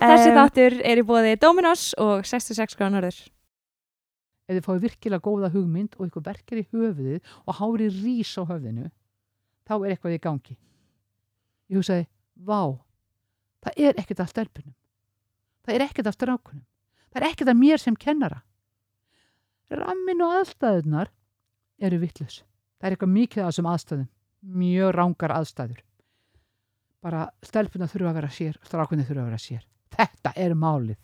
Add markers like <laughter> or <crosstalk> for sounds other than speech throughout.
Þessi þáttur er í bóði Dominos og 66 gránorður. ef þið fáið virkilega góða hugmynd og eitthvað verkar í höfuðið og hárið rís á höfðinu þá er eitthvað í gangi. Ég hugsaði, vá það er ekkert af stelpunum. Það er ekkert af strákunum. Það er ekkert af mér sem kennara. Rammin og aðstæðunar eru vittlus það er eitthvað mikið af þessum aðstæðum. Mjög rángar aðstæður. Bara stelpuna þurfa að vera sér strákunni þurfa að vera sér þetta er málið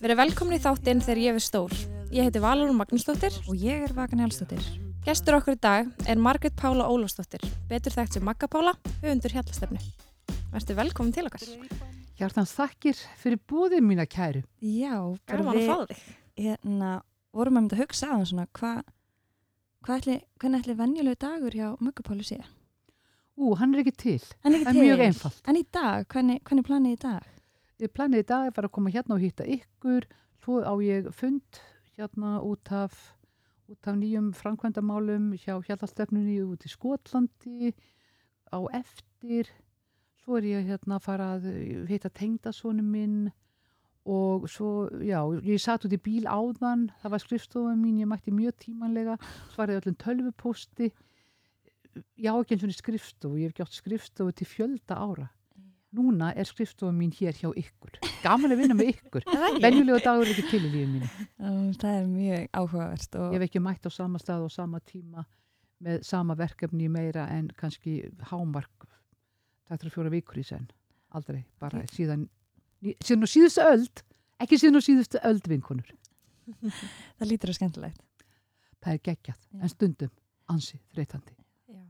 Verið velkomin í þáttinn þegar ég er stór. Ég heiti Valur Magnúsdóttir. Og ég er Vagan Hjálsdóttir. Gestur okkur í dag er Margret Pála Ólafsdóttir, betur þekkt sem Magga Pála, höfundur hjallastefnu. Verður velkomin til okkar. Hjartans þakkir fyrir búðið mína kæru Já, bara við fá þig. hérna, vorum að mynda að hugsa á hann svona, hvað hva ætli, hvernig ætli venjulegu dagur hjá Möggupáli sé? Ú, hann er ekki til. En ekki Það er til. mjög einfalt. En í dag, hvernig, hvernig planið í dag? Ég planið í dag að fara að koma hérna og hitta ykkur, svo á ég fund hérna út af, út af nýjum framkvæmdamálum hjá hjallastefnunni út í Skotlandi á eftir. Svo er ég hérna að fara að hitta tengdasónu minn og svo, já, ég satt út í bíl áðan, það var skrifstofan mín, ég mætti mjög tímanlega, svaraði öllum tölvupósti. Já, ekki eins og skrifstofu, ég hef gjátt skrifstofu til fjölda ára. Núna er skrifstofa mín hér hjá ykkur. Gaman að vinna með ykkur. <laughs> Venjulega dagur ekki til í lífið mínu. Um, það er mjög áhugavert og Ég hef ekki mætt á sama stað og sama tíma með sama verkefni meira en kannski hámark þetta er fjóra vikur í senn. Aldrei, bara síðan, síðan og síðustu öld, ekki síðan og síðustu öld vinkonur. <laughs> það lítur að skemmtilegt. Það er geggjað, Já. en stundum ansi þreytandi. Já,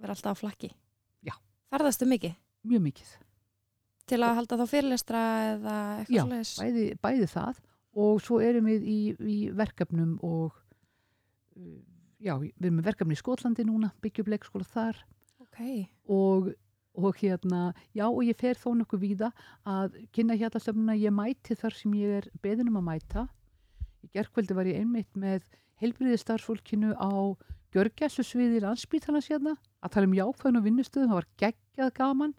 verður alltaf á flakki. Já. Ferðastu mikið Mjög mikið. til að halda þá fyrirlestra eða Já, eitthvað slags? bæði, bæði það og svo erum við í, í verkefnum og uh, já, við erum með verkefni í Skotlandi núna, byggjum leikskóla þar Ok, og, og hérna, já og ég fer þó nokkuð víða að kynna hérna stefnuna, ég mæti þar sem ég er beðinum að mæta. Í gerkvöldi var ég einmitt með heilbriði starfsfólkinu á Gjörgæslu sviði landsbítalans hérna að tala um jákvæðin og vinnustöðum, það var geggjað gaman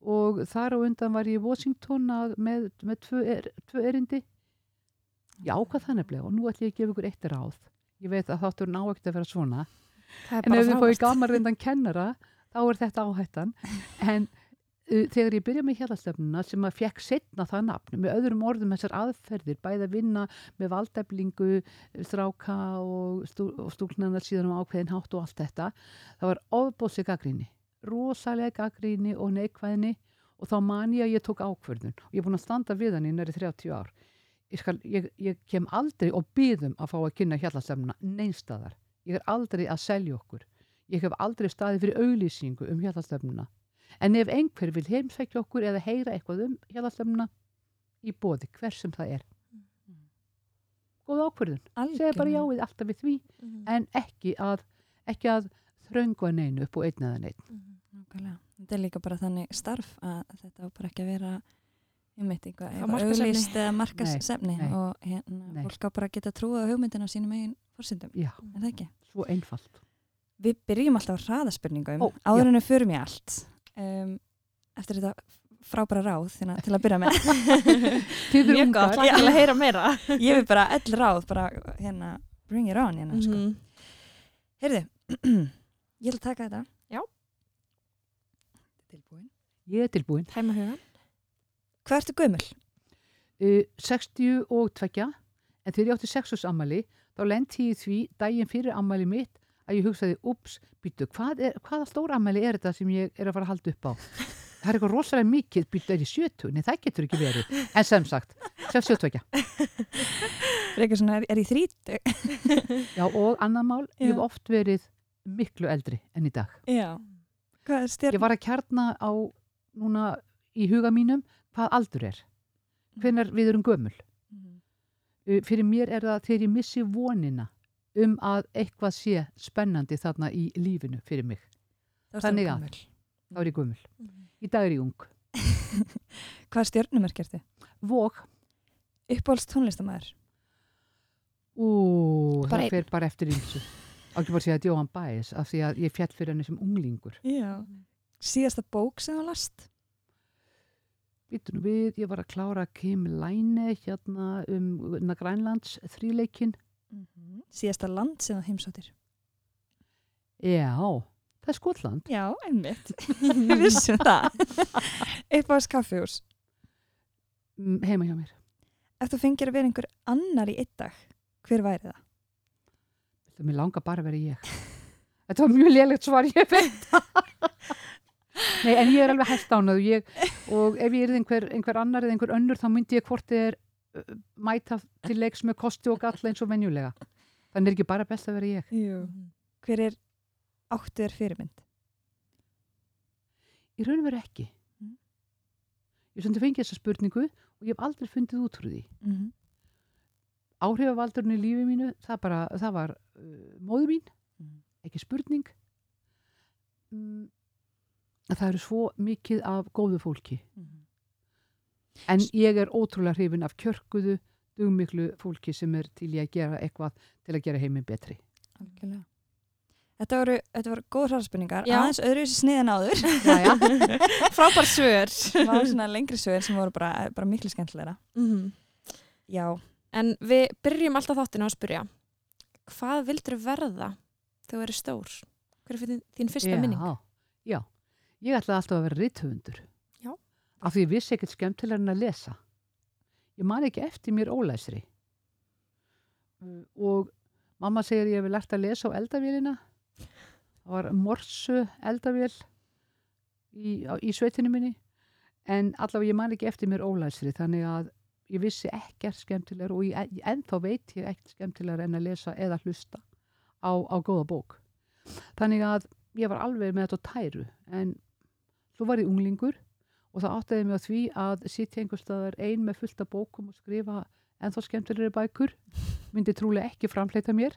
og þar á undan var ég í Washington að, með, með tvö, er, tvö erindi. Já, hvað það nefnilega og nú ætlum ég að gefa ykkur eitt ráð. Ég veit að þáttur ná ekkert að vera svona En ef þið frábært. gaman reyndan kennara, þá er þetta áhættan. <laughs> En uh, þegar ég byrja með hérlastöfnuna sem að fekk setna það nafn, með öðrum orðum þessar aðferðir, bæði að vinna með valdeflingu, stráka og, stú, og stúlnarnar síðan um ákveðin hátt og allt þetta, það var ofbóðsig gaggríni, rosalega gaggríni og neikvæðni og þá man ég að ég tók ákvörðun og ég er búin að standa við hann í næri 30 ár. Ég, skal, ég, ég kem aldrei og byðum að fá að kynna hérlastöfnuna neinstadar. Ég er aldrei að selja okkur. Ég hef aldrei staðið fyrir auglýsingu um hjálpastöfnuna. En ef einhver vil heimsækja okkur eða heyra eitthvað um hjálpastöfnuna í bóði, hver sem það er. Góð ákvörðun. Segja bara já við alltaf við því, Mhm. en ekki að, ekki að þröngu að neinu upp og einn eða neinn. Nákvæmlega. Þetta er líka bara þannig starf að þetta á bara ekki að vera einmitt eitthvað, auglýst eða markasefni og hérna, fólk á bara að geta trúið á hugmyndina á sínum eigin fórsendum. Já, það ekki? svo einfalt. Við byrjum alltaf á hraðaspurningum Ó, áður en við förum í allt um, eftir þetta frábæra ráð þína, til að byrja með <laughs> Mjög gott, hlakka til að heyra meira. <laughs> ég vil bara öll ráð bara hérna, bring it on hérna, sko. Mhm. heyrðu <clears throat> ég vil taka þetta Já. tilbúin Ég er tilbúin. Tæma hugan. hvað ertu gömul? Uh, 60 og tvekja, en þegar ég átti 6 árs ammali, þá lendi ég í því daginn fyrir ammali mitt að ég hugsaði, ups, býtu, hvað er, hvaða stór ammali er þetta sem ég er að fara að halda upp á? Það er eitthvað rosalega mikið, býtu, er ég 70? Nei, það getur ekki verið. En sem sagt, 62. Frekar svona, er, er í þrítu? Já, og annar mál, ég hef oft verið miklu eldri enn í dag. já? Ég var að kjarna á, núna í huga mínum, hvað aldur er. Hvenær við erum gömul. Mhm. Fyrir mér er það þegar ég missi vonina um að eitthvað sé spennandi þarna í lífinu fyrir mig. Ertu Þannig að. Þá er ég gömul. Í dag er ég ung. <laughs> hvað stjórnumerk ertu? Vóg, Uppáhalds tónlistamæður? Ú, Bara það fer bara eftir ymsu. Á ekki bara að segja að Jóhann Bæs af því að ég fjall fyrir henni sem unglingur. Já. Síðasta bók sem þú last? Nú við, ég var að klára Kim Læne hérna um um Grænlands þríleikin. Síðasta land sem þú heimsóttir? Já, það er Skotland. Já, einmitt. <laughs> Við vissum það. Uppáhalds kaffihús? Mm, Heima hjá mér. Ef þú fengir að vera einhver annar í einn dag, hver væri það? Það mér langar bara að vera ég. Þetta var mjög lélegt svar, ég veit. Nei, en ég er alveg hægt ánað ég, og ef ég er einhver, einhver annar eða einhver önnur þá myndi ég hvort þið er mæta til leiks með kosti og galla eins og venjulega. Þannig er ekki bara best að vera ég. Jú. Hver er áttu þér fyrirmynd? Í raun og veru ekki. Mm. Ég þetta fengið þessa spurningu og ég hef aldrei fundið út frá því. Mm -hmm. Áhrifavaldurinn í lífi mínu, það, bara, það var uh, móðu mín, Mm. ekki spurning. Mm, það eru svo mikið af góðu fólki. En ég er ótrúlega hrifin af kjörkuðu, dugmiklu fólki sem er til í að gera eitthvað til að gera heiminn betri. Algjörlega. Þetta voru, þetta voru góð hraðspurningar, Já. aðeins öðru þessi sniðan áður. <laughs> Frábær svör. Það var svona lengri sögur sem voru bara, bara miklu skemmtilegra. Mhm. Já. En við byrjum alltaf þáttinu að spyrja hvað vildur verða þegar þú eru stór? Hver er þín fyrsta minning? Já, já. Ég ætlaði alltaf að vera rithöfundur. Af því ég vissi ekkert skemmtilega en að lesa. Ég man ekki eftir mér ólæsri. Uh, Og mamma segir ég hef lært að lesa á eldavélina. Það var morsu eldavél í, í sveitinu minni. En allavega ég man ekki eftir mér ólæsri. Þannig að ég vissi ekkert skemmtilegar og ég, ennþá veit ég ekkert skemmtilegar en að lesa eða hlusta á, á góða bók. Þannig að ég var alveg með þetta tæru en svo var ég unglingur og það áttaði mig á því að sitja einhver staðar ein með fullta bókum og skrifa ennþá skemmtilegri bækur myndi trúlega ekki framleita mér.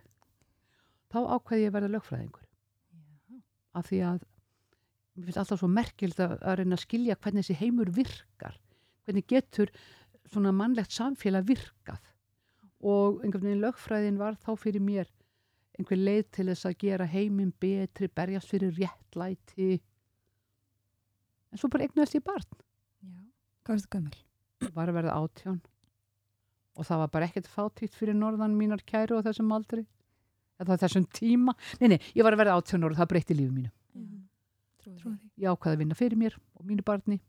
Þá ákveði ég að verða lögfræðingur. Af því að mér finnst alltaf svo merkild að, að reyna að skilja hvernig þessi heimur virkar. Hvernig getur svona mannlegt samfélag virkað? Og einhvern veginn lögfræðin var þá fyrir mér einhver leið til þess að gera heiminn betri, berjast fyrir réttlæti en svo bara eignast ég barn. Já. Hvað er þetta gömul? var að verða átján. Og það var bara ekkert fátíkt fyrir norðan mínar kæru og þessum aldri. Eða þessum tíma. Nei, nei, ég var að verða átján og það breytti lífi mínu. Því. ég ákvaði að vinna fyrir mér og mínu barni.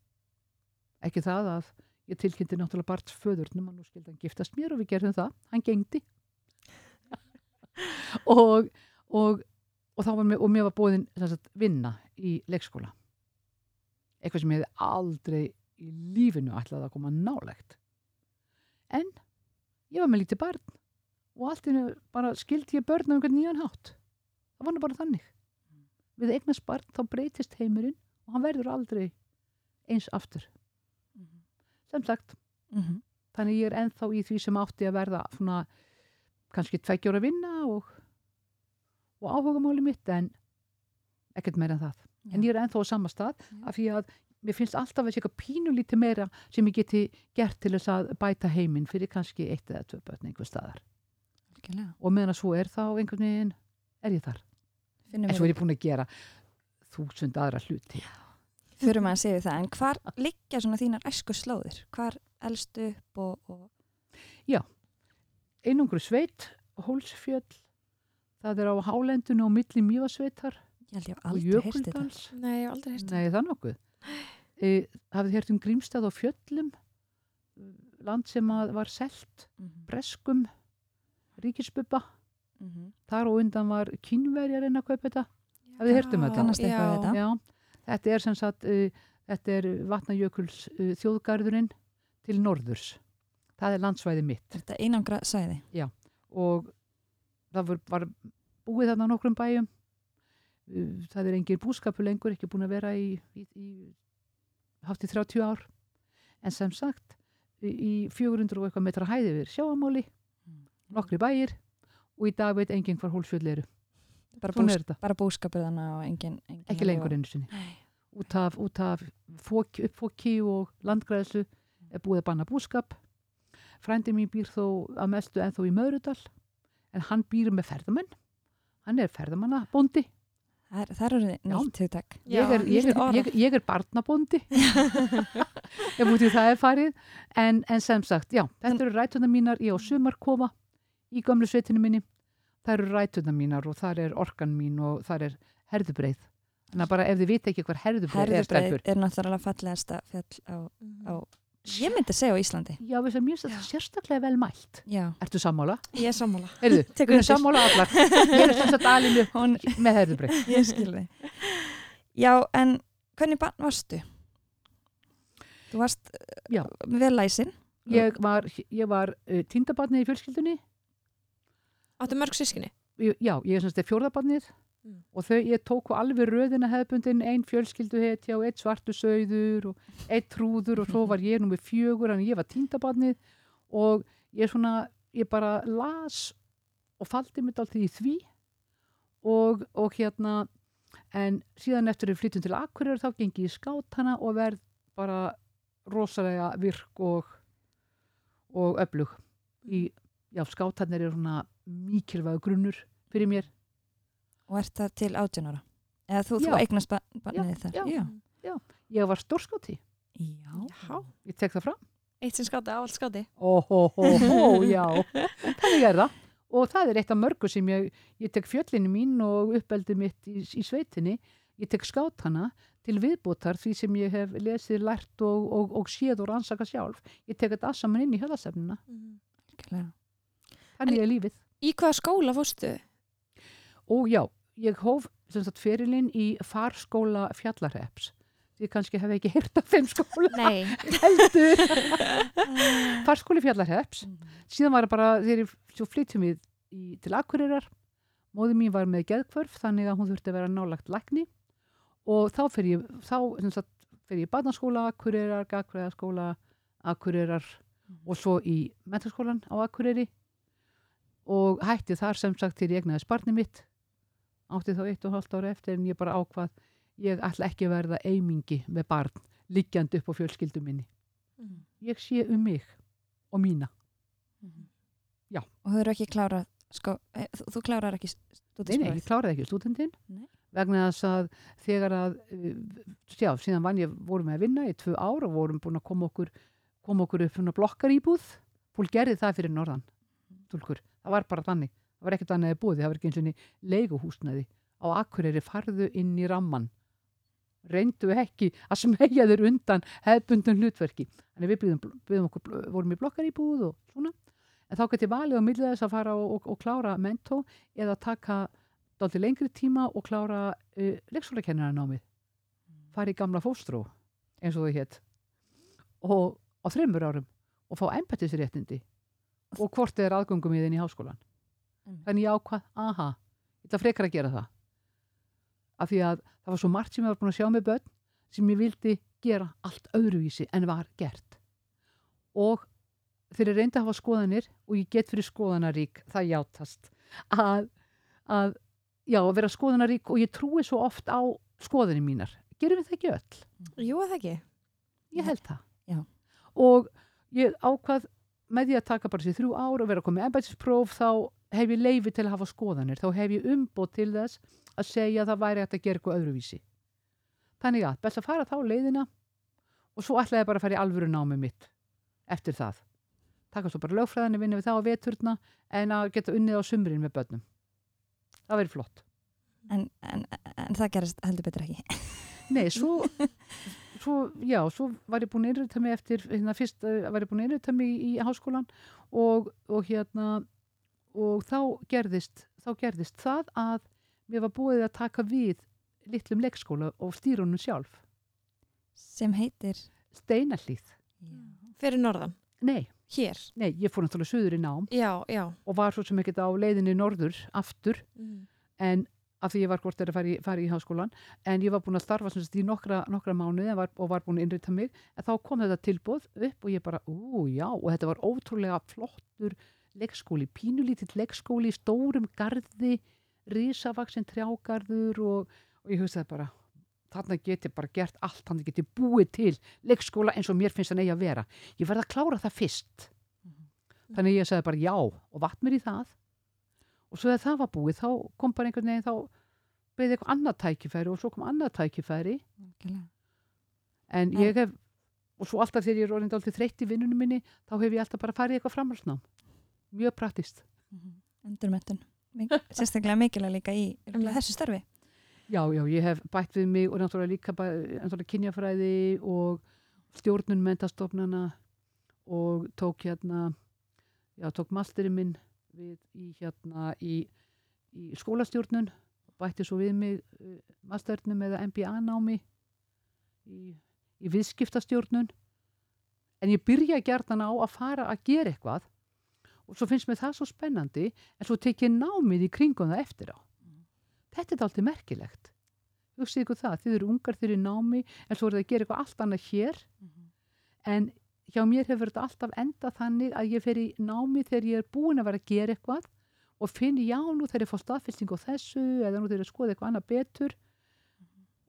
Ekki það að ég tilkynnti náttúrulega barns föðurnum að nú skildi hann giftast mér og við gerðum það, hann gengdi <laughs> og, og og þá var mér, og mér var búin sagt, vinna í leikskóla eitthvað sem hefði aldrei í lífinu ætlaði að koma nálegt en ég var með lítið barn og allt innu bara skildi ég börn á einhvern nýjan hátt. Það var nú bara þannig. Við eignast barn þá breytist heimurinn og hann verður aldrei eins aftur. Sem sagt, Mhm. þannig ég er ennþá í því sem átti að verða svona kannski tveggjóra vinna og, og áhugamáli mitt en ekkert meira en það en ég er ennþá á sama stað Já. af því að mér finnst alltaf að sé eitthvað pínulítið meira sem ég geti gert til þess að bæta heiminn fyrir kannski eitt eða tvö börn einhver staðar. Algjörlega. og meðan að svo er þá einhvern veginn er ég þar. Finnum en svo er ég búin að gera þúsund aðra hluti. Fyrir maður að segja það, en hvar liggja svona þínar æsku slóðir? Hvar elst upp og, og einungur sveit, hólsfjöll. Það er á hálendinu og milli mývasveitar ég held ég aldrei heyrst þetta. Nei, ég hef aldrei heyrst. Nei, það er nokkuð. E, hafið þér um Grímstað og Fjöllum, land sem að var selt, Mhm. breskum, ríkisbubba. Mhm. Þar og undan var kynverjar en að kaupa þetta. Hafið þið heyrt um þetta? Kannast eitthvað þetta? Já, þetta er sem sagt, uh, þetta er Vatnajökuls uh, þjóðgarðurinn til norðurs. Það er landsvæði mitt Er þetta einangra sæði? og það var, var búið þarna nokkrum bæjum. Það er engin búskapur lengur, ekki búin að vera í, í, í hátt í 30 ár. En sem sagt, í í 400 og eitthvað metra hæði við sjáamáli, nokkri bæjir og í dag veit enginn hvar hólsfjöld eru. Bara, bús, bara búskapur þannig og engin, engin Ekki lengur einu sinni. Út af, út af fóki, uppfóki og landgræðslu er búið að banna búskap. frændi mín býr þó að mestu ennþá í Möðrudal en hann býr með ferðamenn hann er ferðamannabóndi Það er, það eru nýtt hugtak. ég er, er, orð. ég, ég er barnabóndi. <laughs> Ef út í það er farið. En, en sem sagt, já, þetta eru rætuna mínar. Ég á sumarkofa í gömlu sveitinu minni. Það eru rætuna mínar og það er orkan mín og það er herðubreið. Þannig að bara ef þið vita ekki hver herðubreið er Herðubreið stelpur. er náttúrulega fallegasta fjall á, Mhm. á ég myndi segja á Íslandi. já, við sem mjög sérstaklega vel mælt Já. Ertu sammála? Ég er sammála. <laughs> Tekur við erum sammála allar Ég er sem sagt alinu Hún, með herðubreið <laughs> ég skil þig. Já, en hvernig barn varstu? Þú varst Já. uh, vel læsin. Ég var, ég var uh, tindabarnið í fjölskyldunni Áttu mörg sískinni? Já, ég er sem sagt fjórðabarnið Mm. og þau, ég tók á alveg röðina hefðbundin, ein fjölskyldu hetja og eitt svartu sögður og eitt trúður og svo var ég nú með fjögur en ég var tindabarnið og ég svona, ég bara las og faldi mig alltaf í því. Og, og hérna en síðan eftir að við flytjum til Akureyrar þá gengi ég í skátana og verð bara rosalega virk og og öflug. Í, já, skátarnir er svona mikilvæg grunnur fyrir mér Og ert það til 18 ára? Eða þú, þú Já. eignast ba barnið þar? já. ég var stórskáti, Já. Já. ég tek það fram Eitt sem skáti, áallt skáti. ó, hó, hó, hó, já þannig er það og það er eitt af mörgu sem ég, ég tek fjöllinu mín og uppeldi mitt í, í sveitinni ég tek skátana til viðbútar því sem ég hef lesið, lært og, og, og séð og rannsaka sjálf ég tek þetta allt saman inn í höfðasefnina Algjörlega. þannig er lífið Í hvaða skóla fórstu? Og já, ég hóf ferilinn í farskóla fjallarheps því kannski hef ekki heyrt af þeim skóla Nei. <laughs> heldur. Farskóli fjallarheps Mm. síðan var það bara þegar ég flyttum við í, til Akureyrar. Móði mín var með geðkvörf þannig að hún þurfti að vera nálagt lækni. Og þá fer ég þá fer ég í barnaskóla Akureyrar, Gagfræðaskóla Akureyrar og svo í mentaskólan á Akureyri. Og hætti þar sem sagt til ég egnaði sparni mitt átti þá eitt og hálft ára eftir en ég bara ákvað ég ætla ekki að verða eimingi með barn liggjandi upp á fjölskyldu minni. Ég sé um mig og mína. Já. Og þú eru ekki klárað, sko, eh, þú, klárar ekki Nei, nei, ég stúdinsprófið? kláraði ekki stúdendin Nei. vegna þess að þegar að uh, já, síðan vann ég, vorum við að vinna í tvö ár og vorum búin að koma okkur koma okkur upp svona blokkar íbúð fólk gerði það fyrir norðan stúlkur, það var bara þannig, það var ekkert annað búið, það var ekki eins og leiguhúsnaði á Akureyri farðu inn í ramman reyndu ekki að smegja þér undan hefbundun hlutverki. Þannig við byggðum, byggðum okkur, vorum í blokkar íbúð og svona, en þá gæti valið á millið þess að fara og, og, og klára mentó eða taka dálítið lengri tíma og klára uh, leikskólakennaranámið. Fara í gamla fóstró eins og þau hétt og á þreymur árum og fá embættisréttindi. Og hvort er aðgöngum í þinn í háskólan Mm. þannig ég ákvað, aha ég ætla frekar að gera það af því að það var svo margt sem ég var búin að sjá með börn sem ég vildi gera allt öðruvísi en var gert og ég reyndi að hafa skoðanir og ég get fyrir skoðanarík það játast að, að já, að vera skoðanarík og ég trúi svo oft á skoðanir mínar gerum við það ekki öll? Jú, er það ekki. Ég held það. Já. Og ég ákvað með því að taka bara sér þrjú ár og vera að koma með embætispróf þá hef ég leifi til að hafa skoðanir. Þá hef ég umbót til þess að segja að það væri hægt að gera eitthvað öðruvísi. Þannig að best að fara þá leiðina og svo ætlaði ég bara að fara í alvöru námi mitt eftir það. Taka svo bara lögfræðinni vinna við það á veturna en að geta unnið á sumrin með börnum. Það verið flott. En, en, en það gerist heldur betur ekki. Nei, svo, <laughs> svo, já, svo var ég búin að innrita mig eftir, hérna fyrst uh, var ég búin að innrita mig í, í háskólan og, og hérna, og þá gerðist, þá gerðist það að mér var búið að taka við litlum leikskóla og stýrunum sjálf. Sem heitir... Steinallíð. Fyrir norðan. Nei, Hér. nei, ég fór náttúrulega suður í nám Já, já. og var svo sem ekkert á leiðinni norður aftur Mm. en af því ég var hvort er að fara í, fara í háskólan en ég var búin að starfa sem sagt, í nokkra, nokkra mánuði var, og var búin að innrita mig en þá kom þetta tilbúð upp og ég bara, ú já og þetta var ótrúlega flottur leikskóli, pínulítill leikskóli í stórum garði, risavaksin trjágarður og, og ég hugsaði bara, þarna get ég bara gert allt, þannig get ég búið til leikskóla eins og mér finnst það eigi að vera. Ég verð að klára það fyrst. Þannig ég sagði bara já og vatt mér í það. Og svo þegar það var búið þá kom bara einhvern veginn þá beðið eitthvað annað tækifæri og svo kom annað tækifæri. Algjörlega. en ég hef og svo alltaf þegar ég er orðin dálítið þreytt í vinnunum minni þá hef ég alltaf bara farið eitthvað framhalsnám mjög praktist Endurmentun. Mik <laughs> sérstaklega mikilvæg líka í þessu starfi. Já, já, ég hef bætt við mig og náttúrulega líka náttúrulega kynjafræði og stjórnun mentastofnana og tók hérna já, tók masterinn minn við í hérna í, í skólastjórnun. Bætti svo við mig uh, masternum eða MBA námi í, í viðskiptastjórnun. En ég byrja gjarnan á að fara að gera eitthvað og svo finnst mér það svo spennandi en svo tek ég námið í kringum það eftir á. Þetta er alltaf merkilegt. Hugsið ykkur það, þið eru ungar, þið eru námi en svo er það að gera eitthvað allt annað hér. En hjá mér hefur þetta alltaf endað þannig að ég fer í námi þegar ég er búin að vera að gera eitthvað og finn já nú þegar ég fá staðfylsting á þessu eða nú þegar ég skoða eitthvað annað betur.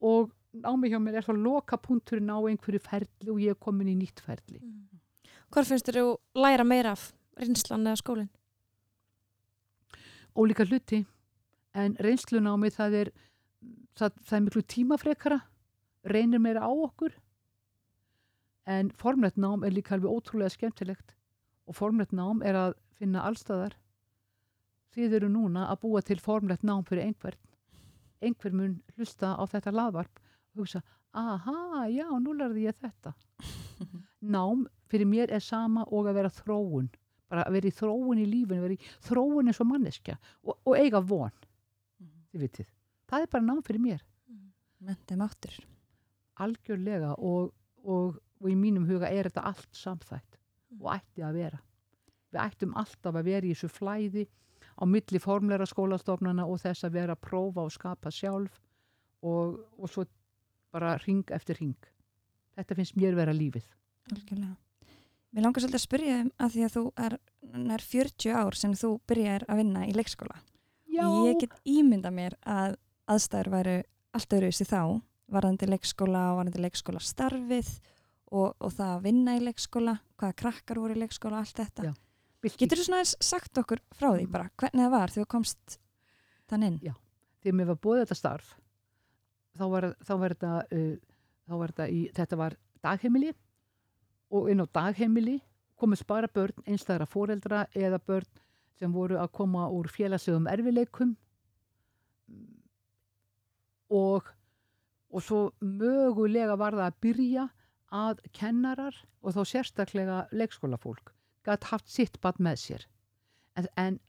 Og námi hjá mér er svo loka punkturinn á einhverju ferli og ég er komin í nýtt ferli. Hvað finnst þér þú læra meira af reynslan eða skólinn? ólíka hluti en reynslunámi það er það, það er miklu tímafrekara reynir meira á okkur en formlegt nám er líka alveg ótrúlega skemmtilegt og formlegt nám er að finna allstaðar þið eru núna að búa til formlegt nám fyrir einhvern. Einhver mun hlusta á þetta laðvarp og hugsa, aha, já, nú lærði ég þetta. <laughs> Nám fyrir mér er sama og að vera þróun bara að vera í þróun í lífinu vera í þróun eins og manneskja og, og eiga von, vitið. Það er bara nám fyrir mér. Mentum áttur. algjörlega og, og, og í mínum huga er þetta allt samþætt og ætti að vera. Við ættum alltaf að vera í þessu flæði á milli formleira skólastofnana og þess að vera að prófa og skapa sjálf og, og svo bara ring eftir ring þetta finnst mér vera lífið. Algjörlega. Mér langar svolítið að spyrja um að því að þú er nær 40 ár sem þú byrjar að vinna í leikskóla. Ég get ímynda mér að aðstæður væru allt öðruvísi þá, varðandi leikskóla og varðandi leikskóla starfið og, og það að vinna í leikskóla, hvaða krakkar voru í leikskóla, allt þetta. Já. Getur þú svona aðeins sagt okkur frá því bara, hvernig það var þegar þú komst þann inn? þegar mér var búið þetta starf þá var, þá var þetta uh, þá var þetta í, þetta var dagheimili og inn á dagheimili komist bara börn einstæðra foreldra eða börn sem voru að koma úr félagsögum erfileikum og og svo mögulega var það að byrja að kennarar og þá sérstaklega leikskólafólk gætt haft sitt bad með sér. En, en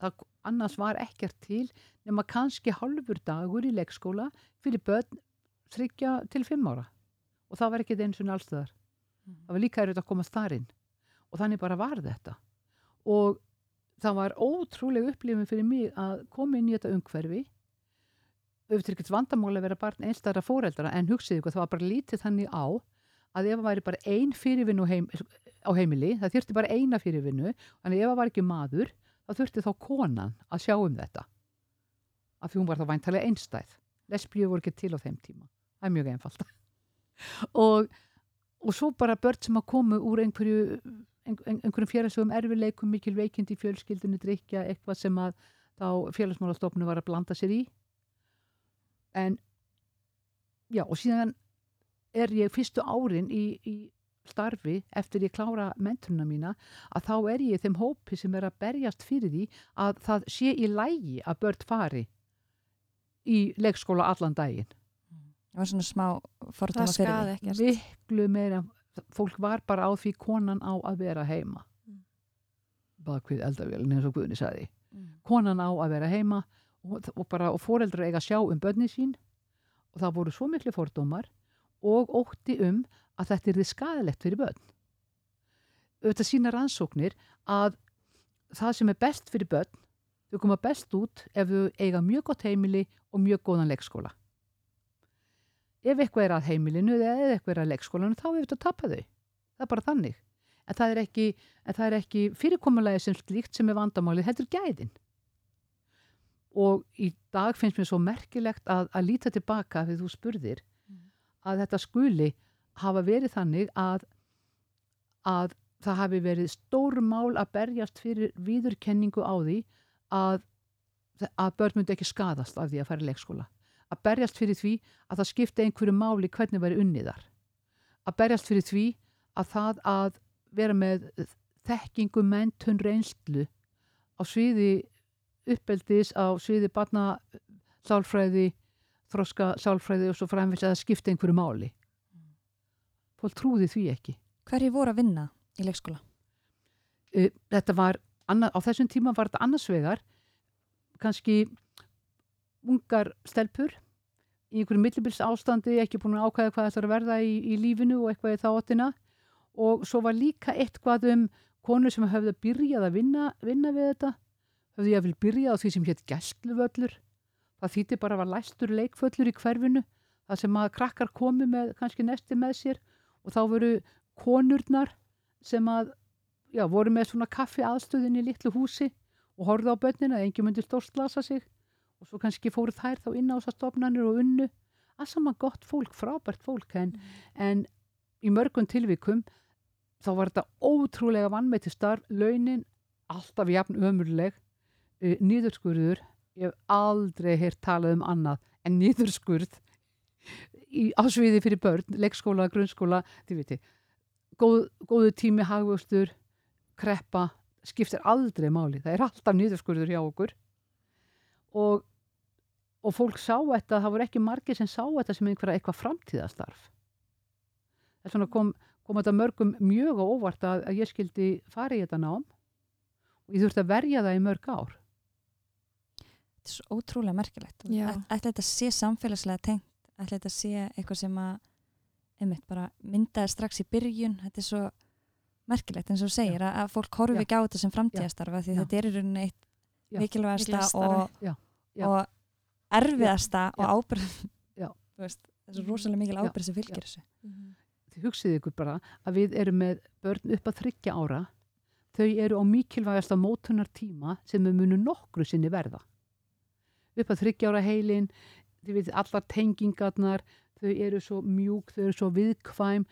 annars var ekkert til nema kannski halvur dagur í leikskóla fyrir börn þryggja til fimm ára. Og það var ekki eins og allstöðar það var líka erfitt að komast þar inn. Og þannig bara var þetta. Og það var ótrúlega upplifin fyrir mig að koma inn í þetta umhverfi. Auðvitað ekkert vandamáli að vera barn einstæðra fóreldra en hugsið ykkur það var bara lítið þannig á að ef það væri bara ein fyrirvinnu heim, á heimili, það þurfti bara eina fyrirvinnu þannig ef það var ekki maður þá þurfti þá konan að sjá um þetta. Af því hún var þá væntalega einstæð. Lesbíu voru ekki til á þeim tíma. Það er mjög einfalt. <laughs> Og, og svo bara börn sem að komu úr einhverju ein, ein, einhverjum félagsögum erfileikum mikil veikindi í fjölskyldinu drikja eitthvað sem að félagsmálastofnu var að blanda sér í. En já og síðan er ég fyrstu árin í, í starfi eftir ég klára menturina mína að þá er ég þeim hópi sem er að berjast fyrir því að það sé í lægi að börn fari í leikskóla allan daginn Það var svona smá fordóma Það fyrir skaði því. ekkert. miklu meira fólk var bara á því konan á að vera heima Mm. bak við eldavélin eins og Guðni sagði Mm. konan á að vera heima og, og, bara, og foreldrar eiga að sjá um börni sín og það voru svo miklu fordómar og ótti um að þetta er þið skadilegt fyrir börn auðvitað sína rannsóknir að það sem er best fyrir börn þau koma best út ef þau eiga mjög gott heimili og mjög góðan leikskóla ef eitthvað er að heimilinu eða ef eitthvað er að leikskólanu þá hefur þetta að tapa þau það er bara þannig en það er ekki, er ekki fyrirkomulagi sem slíkt sem er vandamálið heldur gæðin og í dag finnst mér svo merkilegt að, að líta tilbaka þegar þú spurðir Mm. að þetta skuli hafa verið þannig að, að það hafi verið stór mál að berjast fyrir viðurkenningu á því að, að börn myndi ekki skadast af því að fara í leikskóla. Að berjast fyrir því að það skipti einhverju máli hvernig væri unniðar. Að berjast fyrir því að það að vera með þekkingu, mentun, reynslu á sviði uppeldis, á sviði barna, sálfræði, þroska, sálfræði og svo framvegis að það skipti einhverju máli. Fólk trúði því ekki. Hverju voru að vinna í leikskóla? Uh, þetta var, á þessum tíma var þetta annars vegar, kannski ungar stelpur í einhverju millibils ástandi, ekki búin að ákvæða hvað það er að verða í, í lífinu og eitthvað í þáttina og svo var líka eitthvað um konur sem höfðu að byrjað að vinna, vinna við þetta, höfðu ég að vil byrjað á því sem hétt gæstluvöllur, það þýtti bara að var læstur leikföllur í hverfinu, það sem að krakkar komi með kannski nesti með sér. Og þá voru konurnar sem að, já, voru með svona kaffi aðstöðin í litlu húsi og horfðu á börnina, engin myndi stórslasa sig og svo kannski fóru þær þá inn á þessar stofnanir og unnu. Að saman gott fólk, frábært fólk en, en í mörgum tilvikum þá var þetta ótrúlega vannmætti starf, launin alltaf jafn ömurleg uh, nýðurskurður ég hef aldrei heyrt talað um annað en nýðurskurð í ásviði fyrir börn, leikskóla, grunnskóla þið viti, góð, góðu tími hagvöxtur, kreppa skiptir aldrei máli, það er alltaf nýðurskurður hjá okkur og, og fólk sá þetta, það voru ekki margir sem sá þetta sem einhverja eitthvað framtíðastarf þess vegna kom, kom þetta mörgum mjög á óvart að, að ég skildi fara í þetta nám. Og ég þurfti að verja það í mörg ár. Þetta er svo ótrúlega merkilegt. Já. Æ- Ætli þetta sé samfélagslega tengt, ætli þetta sé eitthvað sem að einmitt bara myndaði strax í byrjun, þetta er svo merkilegt eins og segir að, að fólk horfi ekki á þetta sem framtíðastarfa því Já. þetta er í rauninni eitt Mikilvægasta og, Já. Já. og erfiðasta og ábyrð þessu rosalega mikil ábyrð sem fylgir þessu. Þið hugsið ykkur bara að við erum með börn upp að þryggja ára. Þau eru á mikilvægasta mótunar tíma sem við munum nokkru sinni verða. Upp að þryggja ára heilin þið veit allar tengingarnar þau eru svo mjúk, þau eru svo viðkvæm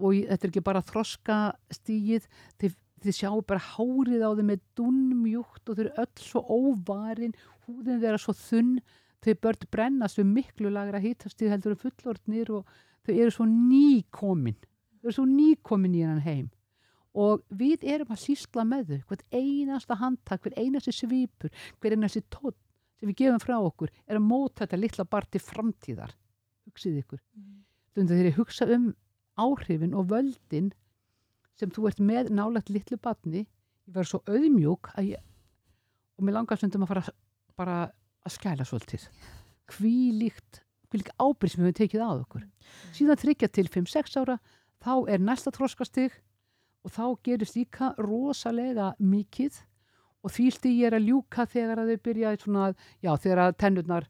og þetta er ekki bara þroska stíið þið, þið sjáu bara hárið á þeim með dunnmjúkt og þau eru öll svo óvarin húðin þeirra svo þunn. Þau börn brennast við miklu lagra hitastíð heldur en fullorðnir og þau eru svo nýkomin. Þau eru svo nýkomin í hennan heim. Og við erum að sísla með þau. Hvert einasta handtak, hver einasti svipur hver einasti tótt sem við gefum frá okkur er að móta þetta litla barn til framtíðar. Hugsið ykkur. Stundum þegar ég hugsa um áhrifin og völdin sem þú ert með nálægt litlu barni ég verður svo auðmjúk ég og mér langar stundum að fara bara að skæla svolítið. Hvílíkt hvílík ábyrg sem við höfum tekið að okkur. Síðan þryggja til 5-6 ára þá er næsta þróskastig og þá gerist líka rosalega mikið og því stíð er að ljúka þegar að þau byrja svona, já, þegar að tennurnar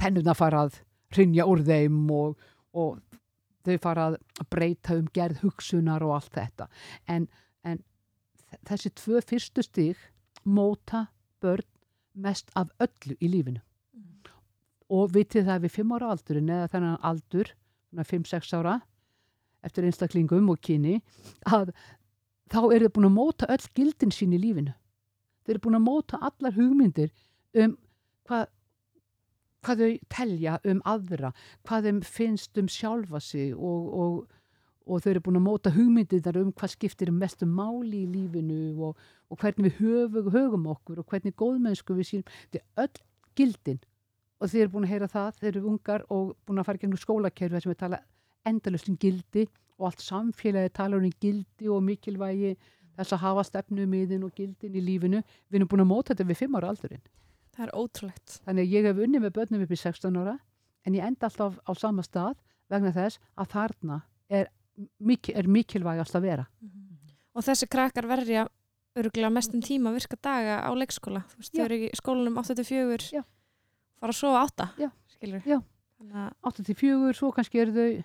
tennurnar fara að hrinja úr þeim og, og þau fara að breyta um gerð hugsunar og allt þetta. En, en þessi tvö fyrstu stig móta börn mest af öllu í lífinu. Og vitið það við fimm ára aldurinn eða þennan aldur, 5-6 ára eftir einstaklingum og kyni að þá eru þau búin að móta öll gildin sín í lífinu. Þau eru búin að móta allar hugmyndir um hvað hvað þau telja um aðra hvað þeim finnst um sjálfa sig og, og, og þau eru búin að móta hugmyndir þar um hvað skiptir mestu máli í lífinu og, og hvernig við höfum, höfum okkur og hvernig góðmennsku við sínum þetta er öll gildin. Og þið eru búin að heyra það, þeir eru ungar og búin að fara gegnum skólakerfi þar sem við tala endalust um gildi og allt samfélagi tala um gildi og mikilvægi þess að hafa stefnumiðin og gildin í lífinu. Við erum búin að móta þetta við fimm ára aldurinn Það er ótrúlegt. þannig ég hef unnið með börnum upp í 16 ára en ég enda alltaf á sama stað vegna þess að þarna er, mikil, er mikilvægast að vera Og þessi krakkar verja örgulega mestum tíma virka daga á leikskóla. Þú veist, þau eru í skólanum 8-4, Já. fara að sofa 8, Já. skilur. Já. Þannig að 8-4, svo kannski eru þau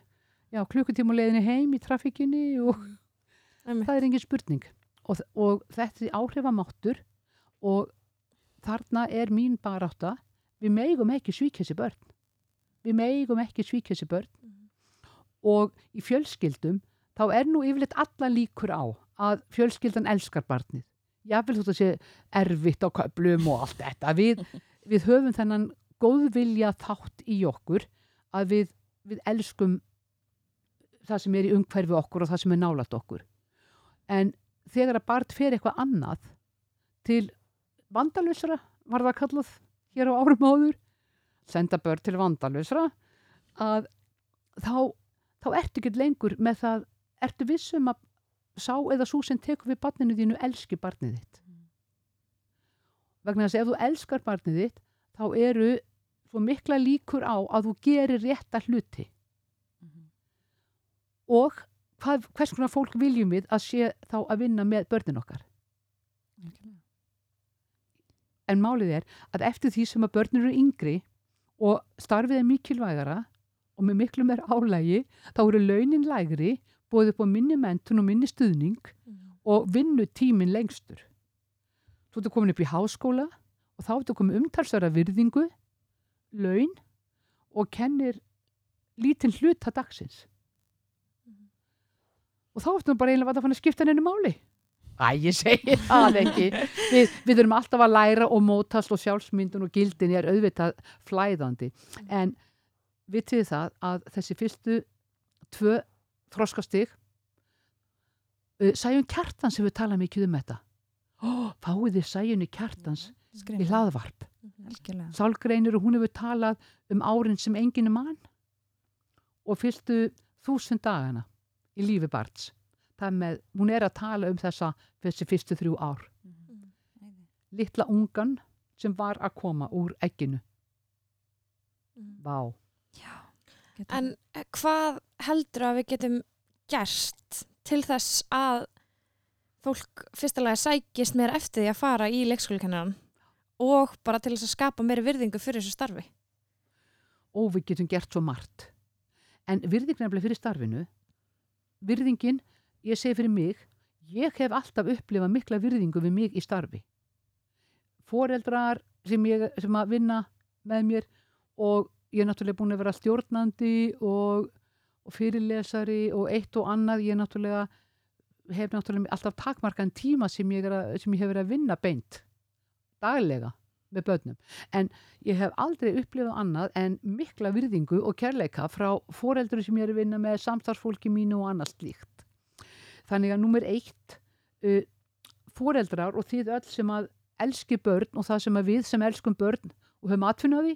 já, leiðinni heim í trafikkinni og einmitt. það er engin spurning og, og þetta er áhrifamáttur og þarna er mín barátta við megum ekki svíkja þessi börn við megum ekki svíkja þessi börn og í fjölskyldum þá er nú yfirleitt alla líkur á að fjölskyldan elskar barnið. Jáfnvel þótt að sé erfitt á köplum og allt þetta. Við, <laughs> við höfum þennan góðvilja þátt í okkur að við, við elskum það sem er í umhverfi okkur og það sem er nálat okkur. En þegar að barn fer eitthvað annað til vandalösra, var það kallað hér á árum áður, senda börn til vandalösra, að þá, þá ertu ekki lengur með það, ertu vissum að sá eða svo sem tekur við barninu þínu elski barnið þitt. Vegna þess að ef þú elskar barnið þitt, þá eru svo mikla líkur á að þú gerir rétta hluti og hvað, hvers konar fólk viljum við að sé þá að vinna með börnin okkar. En málið er að eftir því sem að börnin eru yngri og starfið er mikilvægara og með miklu meir álægi, þá eru launin lægri, búið upp á minni mentun og minni stuðning og vinnu tímin lengstur. Þú ert komin upp í háskóla og þá ertu komin umtalsvara virðingu, laun og kennir lítinn hluta dagsins. Og þá ertu nú bara eiginlega að að skipta henni máli. Æ, ég segi það ekki. Við, við erum alltaf að læra og mótast og sjálfsmyndun og gildin er auðvitað flæðandi. En vitið það að þessi fyrstu tvö þroskastig uh, Sæjun Kjartans hefur talað mikið um þetta. Ó, fáið þið Sæjunni Kjartans í hlaðvarp. Algjörlega. Sálgreinur og hún hefur talað um árin sem enginu mann og fyrstu þúsund dagana í lífi barns. Það með, hún er að tala um þessa þessi fyrstu þrjú ár. Littla ungan sem var að koma úr egginu. Vá. Getur- En eh, hvað heldur að við getum gerst til þess að fólk fyrstulega sækist meira eftir því að fara í leikskólakennaran og bara til þess að skapa meira virðingu fyrir þessu starfi? Og við getum gert svo margt. En virðing nefnilega fyrir starfinu, virðingin, ég segi fyrir mig, ég hef alltaf upplifað mikla virðingu við mig í starfi. Foreldrar sem, ég, sem að vinna með mér og ég er náttúrulega búin að vera stjórnandi og, og fyrirlesari og eitt og annað, ég er náttúrulega hef náttúrulega alltaf takmarkan tíma sem ég, að, sem ég hef verið að vinna beint daglega með börnum. En ég hef aldrei upplifað annað en mikla virðingu og kærleika frá foreldur sem ég er að vinna með samstarfsfólki mínu og annað slíkt. Þannig að nummer eitt, uh, foreldrar og þið öll sem að elski börn og það sem að við sem elskum börn og höfum atfinnaði,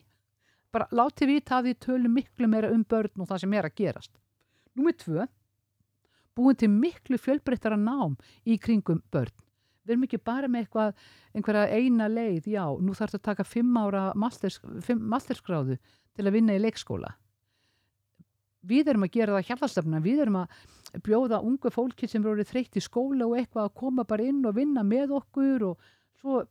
bara láti vita að við tölum miklu meira um börn og það sem er að gerast. Númer tvö, búin til miklu fjölbreyttara nám í kringum börn. Við erum ekki bara með eitthvað, einhverja eina leið, já, nú þarf þetta að taka fimm ára masters, fimm, masterskráðu til að vinna í leikskóla. Við erum að gera það hjálpastefna, við erum að bjóða ungu fólki sem eru þreytt í skóla og eitthvað að koma bara inn og vinna með okkur og svo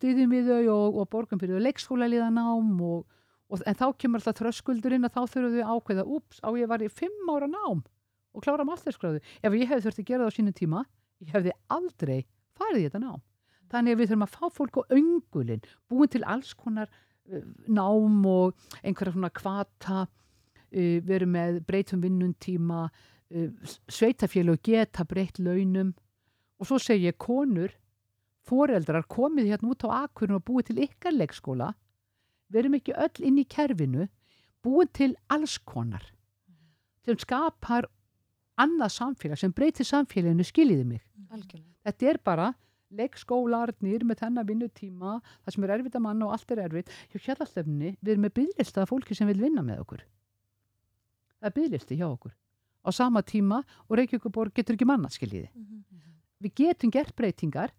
styðjum við þau og, og borgum fyrir leikskóla nám og, og en þá kemur alltaf þröskuldurinn að þá þurfum að ákveða, ups, á ég var í fimm ára nám og klára masterskráðu. Ef ég hefði þurft að gera það á sínu tíma, ég hefði aldrei farið í þetta nám. Þannig að við þurfum að fá fólk á öngulinn, búin til alls konar uh, nám og einhverja svona kvata, uh, við erum með breytum vinnuntíma, uh, sveitafélag geta breytt launum og svo segi ég konur, foreldrar komið hérna út á akkurinn og búið til ykkar leikskóla, við erum ekki öll inn í kerfinu, búið til alls konar sem skapar annað samfélag, sem breytir samfélaginu, skiljiði mig. Algjörlega. Þetta er bara leikskólarnir með þennan vinnutíma, það sem er erfitt að manna og allt er erfitt. Hjá hjallastefni, við erum með bygglista af fólki sem vil vinna með okkur. Það er bygglisti hjá okkur. Á sama tíma og Reykjavíkuborg getur ekki manna, skiljiði. Við getum gert breytingar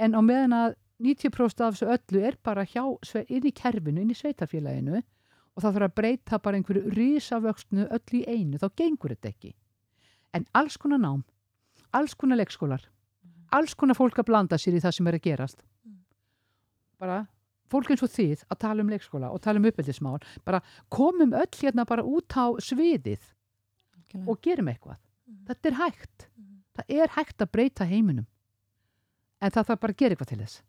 en á meðan að 90% af þessu öllu er bara hjá, inn í kerfinu, inn í sveitarfélaginu og það þarf að breyta bara einhverju risavöxtnu öllu í einu, þá gengur þetta ekki. En alls konar nám, alls konar leikskólar, alls konar fólk að blanda sér í það sem er að gerast. Bara fólk eins og þið að tala um leikskóla og tala um uppeldismál, bara komum öll hérna bara út á sviðið Algjörlega. og gerum eitthvað. Þetta er hægt. Það er hægt að breyta heiminum. En það þarf bara að gera eitthvað til þess.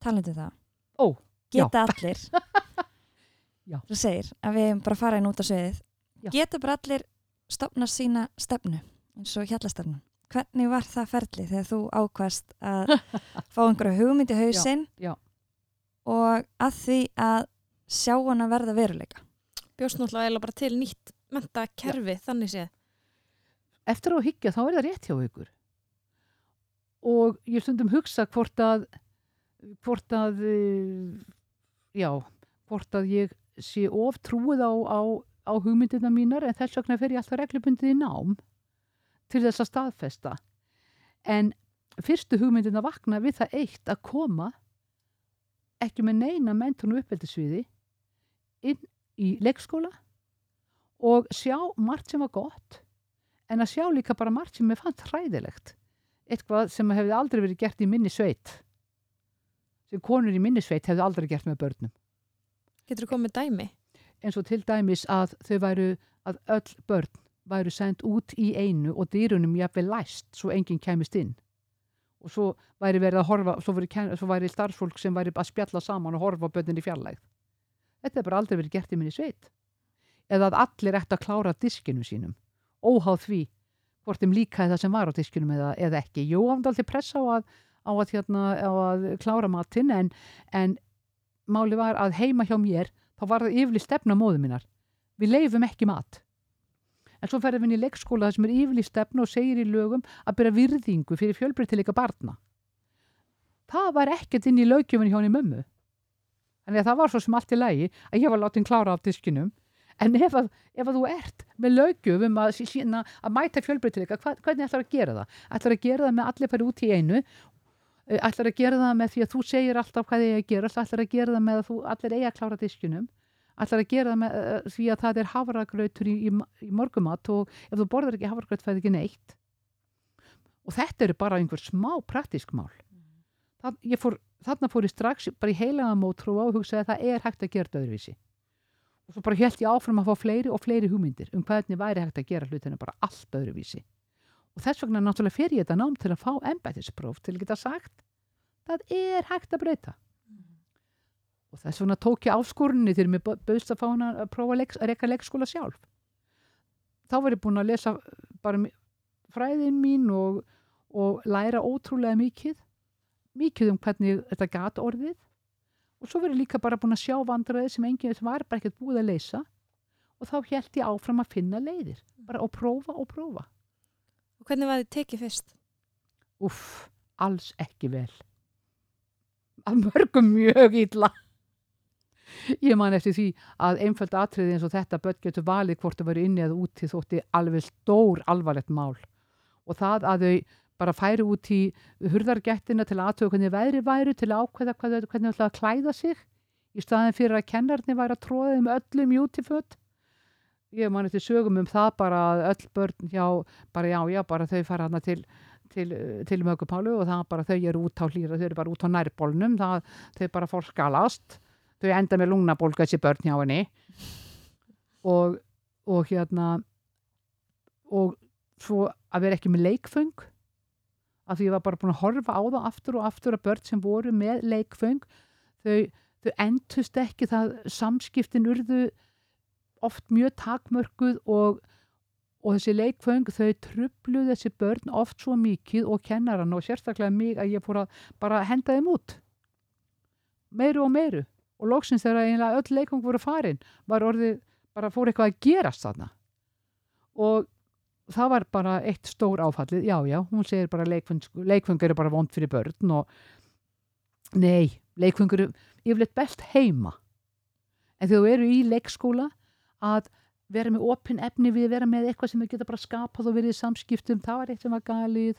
Talandi um það. Ó, já. Geta allir. <laughs> Já. Þú segir að við hefum bara farið út á sviðið. Já. Geta bara allir stopna sína stefnu eins og hjallastefnu. hvernig var það ferli þegar þú ákvast að <laughs> fá einhverja hugmynd í hausinn já. og að því að sjá hana verða veruleika Bjóst náttúrulega bara til nýtt mentakerfi, þannig séð. eftir að hyggja þá er það rétt hjá ykkur. Og ég stundum hugsa hvort að hvort að já, hvort að ég sé of trúið á, á, á hugmyndina mínar en þess vegna fer ég alltaf reglubundið í nám til þess að staðfesta. En fyrstu hugmyndina vakna við það eitt að koma ekki með neina mentun og uppeldisviði inn í leikskóla og sjá margt sem var gott en að sjá líka bara margt sem ég fannst hræðilegt. Eitthvað sem hefði aldrei verið gert í minni sveit. Sem konur í minni sveit hefði aldrei gert með börnum. Getur þú komið dæmi? eins og til dæmis að þau væru að öll börn væru sendt út í einu og dýrunum jafnvel læst svo enginn kæmist inn. Og svo væri verið að horfa svo væri, svo væri starfsfólk sem væri að spjalla saman og horfa börnin í fjarlægð. Þetta er bara aldrei verið gert í minni sveit eða að allir ætti að klára diskinu sínum. Óháð því hvort þeim líkaði það sem var á diskinum eða, eða ekki. Jú, alltaf pressa á að, á að, hérna, á að klára matinn en, en máli var að heima hjá mér þá var það yfirli stefna móðu mínar við leifum ekki mat. En svo ferðum við inn í leikskóla það sem er yfirli stefna og segir í lögum að byrja virðingu fyrir fjölbreytileika barna. Það var ekkert inn í lögjöfun hjá henni mömmu. Að það var svo sem allt í lægi að ég var látin klára af diskinum en ef að, ef að þú ert með lögjöfum að, sí- sína, að mæta fjölbreytileika hvernig ætlar að gera það? ætlar að gera það með allir færi út í einu? Eh, ætlar að gera það með því að þú segir alltaf hvað þið er að gera? Ætlar að gera það með að þú allir eigi að klára diskinum ætlar að gera það með uh, því að það er havragrautur í, í, í morgumat og ef þú borðar ekki havragraut fæði ekki neitt? Og þetta eru bara einhver smá praktísk mál. Það, ég fór, þarna fór ég strax bara í heilaga mótrúa og hugsaði að það er hægt að gera öðruvísi og svo bara held ég áfram að fá fleiri og fleiri hugmyndir um hvernig væri hægt að gera hlutinu bara allt öðruvísi. Og þess vegna náttúrulega fer ég þetta nám til að fá embættispróf til að geta sagt það er hægt að breyta. Og þess vegna tók ég áskorunni þegar mér bauðst að fá hana að prófa að, leik, að reyka leikskóla sjálf. Þá var ég búin að lesa bara fræðin mín og, og læra ótrúlega mikið mikið um hvernig þetta gat orðið og svo verið líka bara búin að sjá vandræði sem enginn var bara ekkert búið að leysa og þá held ég áfram að finna leiðir bara að prófa og prófa Og hvernig var þið tekið fyrst? Úff, alls ekki vel. Að mörgum mjög illa. Ég man eftir því að einföld atriði eins og þetta börn getur valið hvort þau verið inni eða úti þótti alveg stór alvarlegt mál. Og það að þau bara færi út í hurðargettina til aðtöku hvernig veðri væru til ákveða hvernig þau ætlaði að klæða sig í staðin fyrir að kennarnir væri að tróða þeim öllum jútiföt. Ég man eftir sögum um það bara að öll börn hjá, bara já, já, bara þau fara hana til til, til mögupálu og það bara þau eru út á hlýra, þau eru bara út á nærbólnum það, þau bara fór skalast þau enda með lungnabólga þessi börn hjá henni og, og hérna og svo að vera ekki með leikföng af því ég var bara búin að horfa á það aftur og aftur að börn sem voru með leikföng þau, þau endust ekki það samskiptin urðu oft mjög takmörkuð og og þessi leikföng þau trubluð þessi börn oft svo mikið og kennaran og sérstaklega mig að ég fór að bara henda þeim út. Meiru og meiru. Og loksins þegar eiginlega öll leikföng voru farin var orðið, bara fór eitthvað að gerast þarna. Og það var bara eitt stór áfallið. Já já, hún segir bara leikföng eru bara vond fyrir börn og nei, leikföng eru yfirleitt best heima. En þegar þú eru í leikskóla að vera með opinn efni við vera með eitthvað sem við geta bara skapað og verið í samskiptum, það var eitt sem var galið.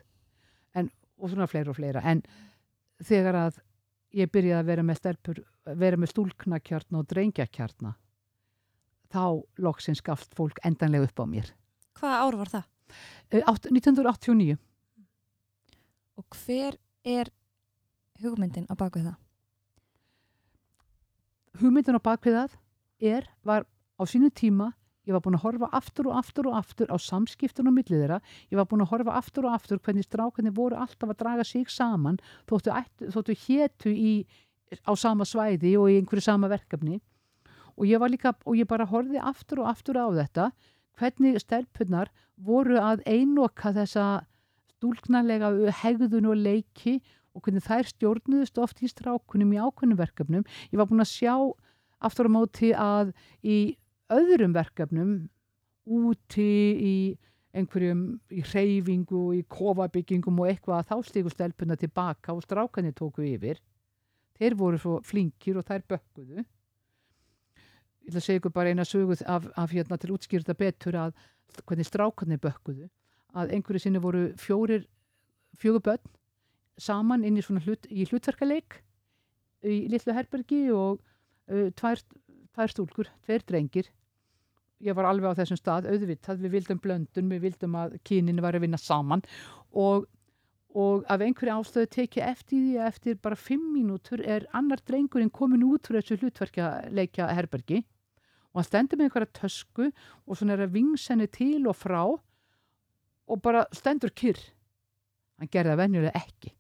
En, og svona fleira og fleira. En þegar að ég byrjaði að vera með stelpur vera með stúlknakjarna og drengjakjarna þá loksins gafst fólk endanlega upp á mér Hvaða ár var það? Eh, átt- 1989 Og hver er hugmyndin á bakvið það? hugmyndin á bakvið það er, var á sínu tíma ég var búin að horfa aftur og aftur og aftur á samskiptun og millið þeirra ég var búin að horfa aftur og aftur hvernig strákarnir voru alltaf að draga sig saman þóttu, þóttu hétu í, á sama svæði og í einhverju sama verkefni og ég var líka og ég bara horfði aftur og aftur á þetta hvernig stelpunar voru að einoka þessa stúlknarlega hegðun og leiki og hvernig þær stjórnuðust oft í strákunum í ákveðnum verkefnum. Ég var búin að sjá aftur á móti að í öðrum verkefnum úti í einhverjum í hreyfingu, í kofabyggingum og eitthvað að þá stíku stelpuna tilbaka og strákanir tóku yfir. Þeir voru svo flinkir og þær bökkuðu. Ég ætla að segja ykkur bara eina söguð af, af hérna til útskýrta betur að hvernig strákanir bökkuðu. Að einhverju sinni voru fjórir, fjögur börn saman inn í svona hlut, í hlutverkaleik í litlu herbergi og uh, tvær, tvær stúlkur, tveir drengir ég var alveg á þessum stað, auðvitað, við vildum blöndun, við vildum að kyninu var að vinna saman og, og af einhverju ástöðu tekið eftir því að eftir bara fimm mínútur er annar drengurinn komin út fyrir þessu hlutverkaleikja herbergi og hann stendur með einhverja tösku og svona er að vingsenni til og frá og bara stendur kyrr. Hann gerði það venjulega ekki.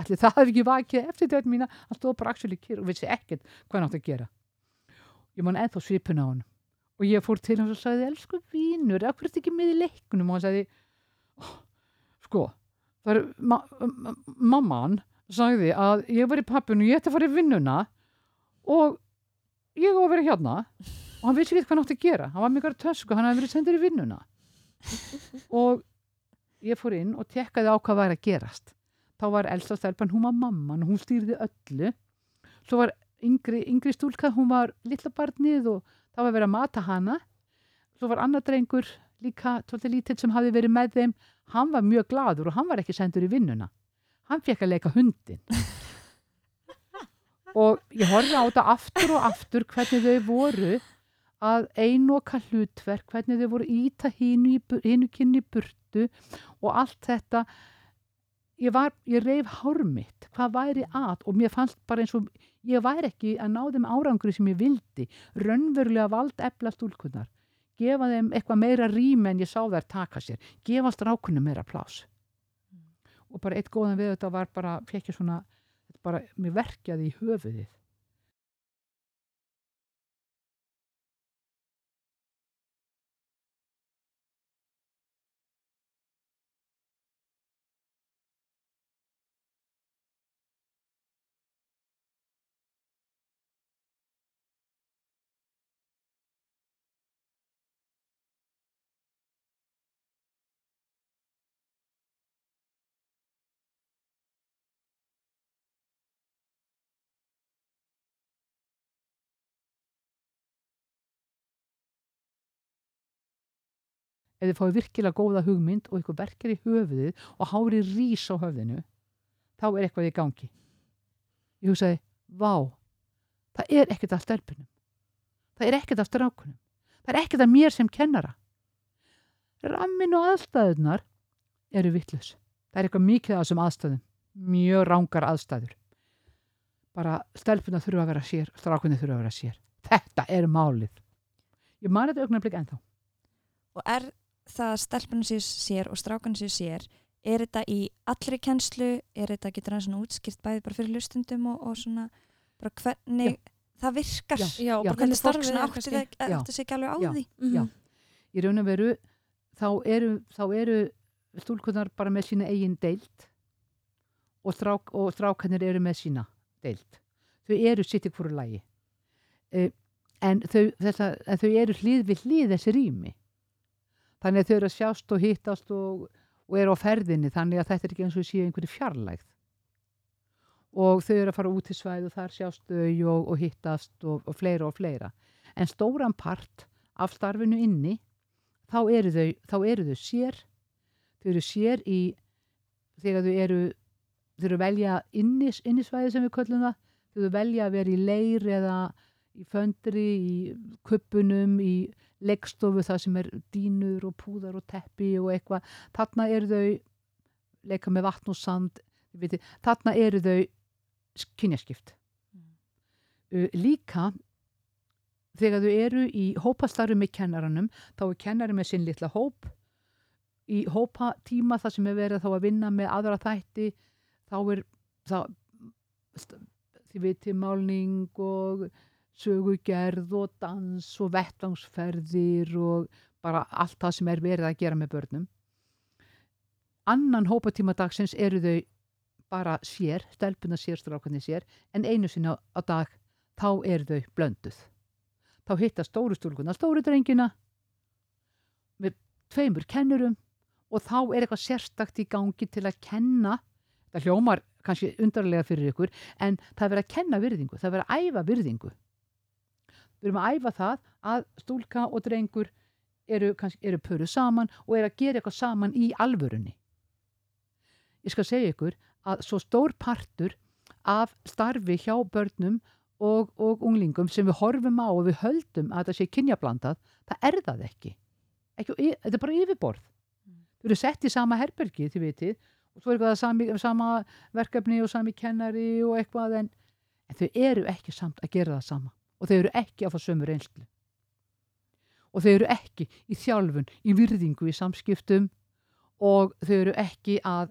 Allir það hefði ekki vakið eftir þetta mína hann stóð bara actually kyrr og vissi ekkert hvað hann átt að gera. Ég man ennþá svipun á hann og ég fór til hans og sagði elsku vínur, akkur er þetta ekki með í leikunum og hann sagði oh, sko, það er ma ma mamman sagði að ég var í pappinu ég ætti að fara í vinnuna og ég á að vera hérna og hann vissi ekki hvað hann átti að gera. Hann var mikilvægt tösku, hann hefði verið sendur í vinnuna. <laughs> Og ég fór inn og tekkaði á hvað væri að gerast. Þá var elsta stelpan, hún var mamman hún stýrði öllu. Svo var yngri, yngri stúlka, hún var lilla barnið og það var verið að mata hana. Svo var annar drengur líka tóltið lítill sem hafi verið með þeim. Hann var mjög gladur og hann var ekki sendur í vinnuna. Hann fekk að leika hundin <laughs> og ég horfði á þetta aftur og aftur hvernig þau voru að einoka hlutverk hvernig þau voru íta hínu, hínu kynni burtu og allt þetta. Ég, var, ég reyf hármitt hvað væri að? Og mér fannst bara eins og ég væri ekki að ná þeim árangri sem ég vildi. Raunverulega vald efla stúlkunar gefa þeim eitthvað meira rými en ég sá þær taka sér. Gefa strákunum meira plás mm. og bara eitt góðan við þetta var bara, fekk ég svona bara, mér verkjaði í höfuðið ef þið fáið virkilega góða hugmynd og eitthvað verkar í höfuðið og hári rís á höfðinu þá er eitthvað í gangi. Ég hugsaði, vá það er ekkert af stelpunum. Það er ekkert af strákunum. Það er ekkert af mér sem kennara. Rammin og aðstæðunar eru vittlus það er eitthvað mikið af þessum aðstæðum. Mjög rángar aðstæður. Bara stelpuna þurfa að vera sér strákunni þurfa að vera sér. Þetta er málið. Ég man þetta augnarblik ennþá. Og er það að stelpunum séu sér og strákunum séu sér er þetta í allri kennslu er þetta getur hann svona útskýrt bæði bara fyrir hlustundum og, og svona bara hvernig já. það virkar? Já, já, bara hvernig fólk svona átti sig ekki alveg á já, því? Mm -hmm. í raun og veru þá eru, eru stúlkunar bara með sína eigin deilt og, strák, og strákanir eru með sína deilt þau eru sitt ykkur lægi eh, en þau, þessa, en þau eru hlið við hlið þessi rými þannig að þau eru að sjást og hittast og, og eru á ferðinni þannig að þetta er ekki eins og séu einhverju fjarlægð. Og þau eru að fara út í svæð og þar sjást þau og, og hittast og, og fleira og fleira. En stóran part af starfinu inni þá eru þau, þá eru þau sér. Þau eru sér í þegar þau eru þau eru velja innis, innisvæði sem við köllum það þau eru velja að vera í leir eða í föndri, í kuppunum í leggstofu það sem er dínur og púðar og teppi og eitthvað. Þarna eru þau leika með vatn og sand viti, þarna eru þau kynjaskipt. Mm. uh, líka þegar þau eru í hópastarfi með kennaranum þá er kennari með sinn litla hóp. Í hópatíma það sem er verið þá að vinna með aðra þætti þá er það þið viti málning og sögugerð og dans og vettvangsferðir og bara allt það sem er verið að gera með börnum annan hópatíma dagsins eru þau bara sér, stelpuna sér, strákarnir sér, en einu sinna á dag þá eru þau blönduð. Þá hitta stóru stúlkuna stóru drengina með tveimur kennurum og þá er eitthvað sérstakt í gangi til að kenna, það hljómar kannski undarlega fyrir ykkur, en það er verið að kenna virðingu, það er verið að æfa virðingu. Við erum að æfa það að stúlka og drengur eru, eru pöru saman og eru að gera eitthvað saman í alvörunni. Ég skal segja ykkur að svo stór partur af starfi hjá börnum og, og unglingum sem við horfum á og við höldum að það sé kynjablandað, það er það ekki. ekki þetta er bara yfirborð. Þau eru sett í sama herbergi, þið vitið, og svo er eitthvað sami, sama verkefni og sami kennari og eitthvað, en, en þau eru ekki samt að gera það sama og þau eru ekki að fá sömu reynslu. Og þau eru ekki í þjálfun, í virðingu, í samskiptum og þau eru ekki að,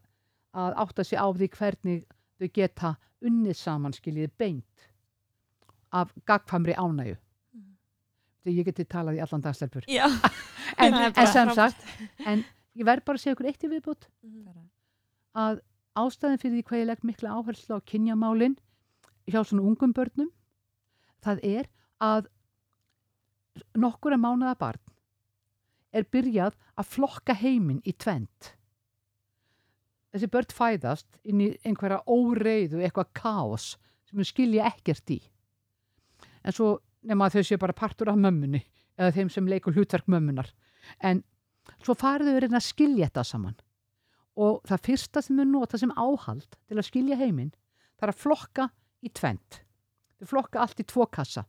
að átta sig á því hvernig þau geta unnið saman skiljið beint af gagfamri ánægu. Þegar ég geti talað í allan dagstelpur. Já. <laughs> En, en sem sagt, en ég verð bara að segja ykkur eitt í viðbútt Bara- að ástæðin fyrir því hvað ég legg mikla áherslu á kynjamálin hjá svona ungum börnum það er að nokkura mánuða barn er byrjað að flokka heiminn í tvent þessi börn fæðast inn í einhverja óreiðu, eitthvað kaos sem þau skilja ekkert í. En svo nema að þau séu bara partur af mömmunni eða þeim sem leikur hlutverk mömmunar en svo farið þau að skilja þetta saman. Og það fyrsta sem þau nota sem áhald til að skilja heiminn er að flokka í tvent þau flokka allt í tvo kassa.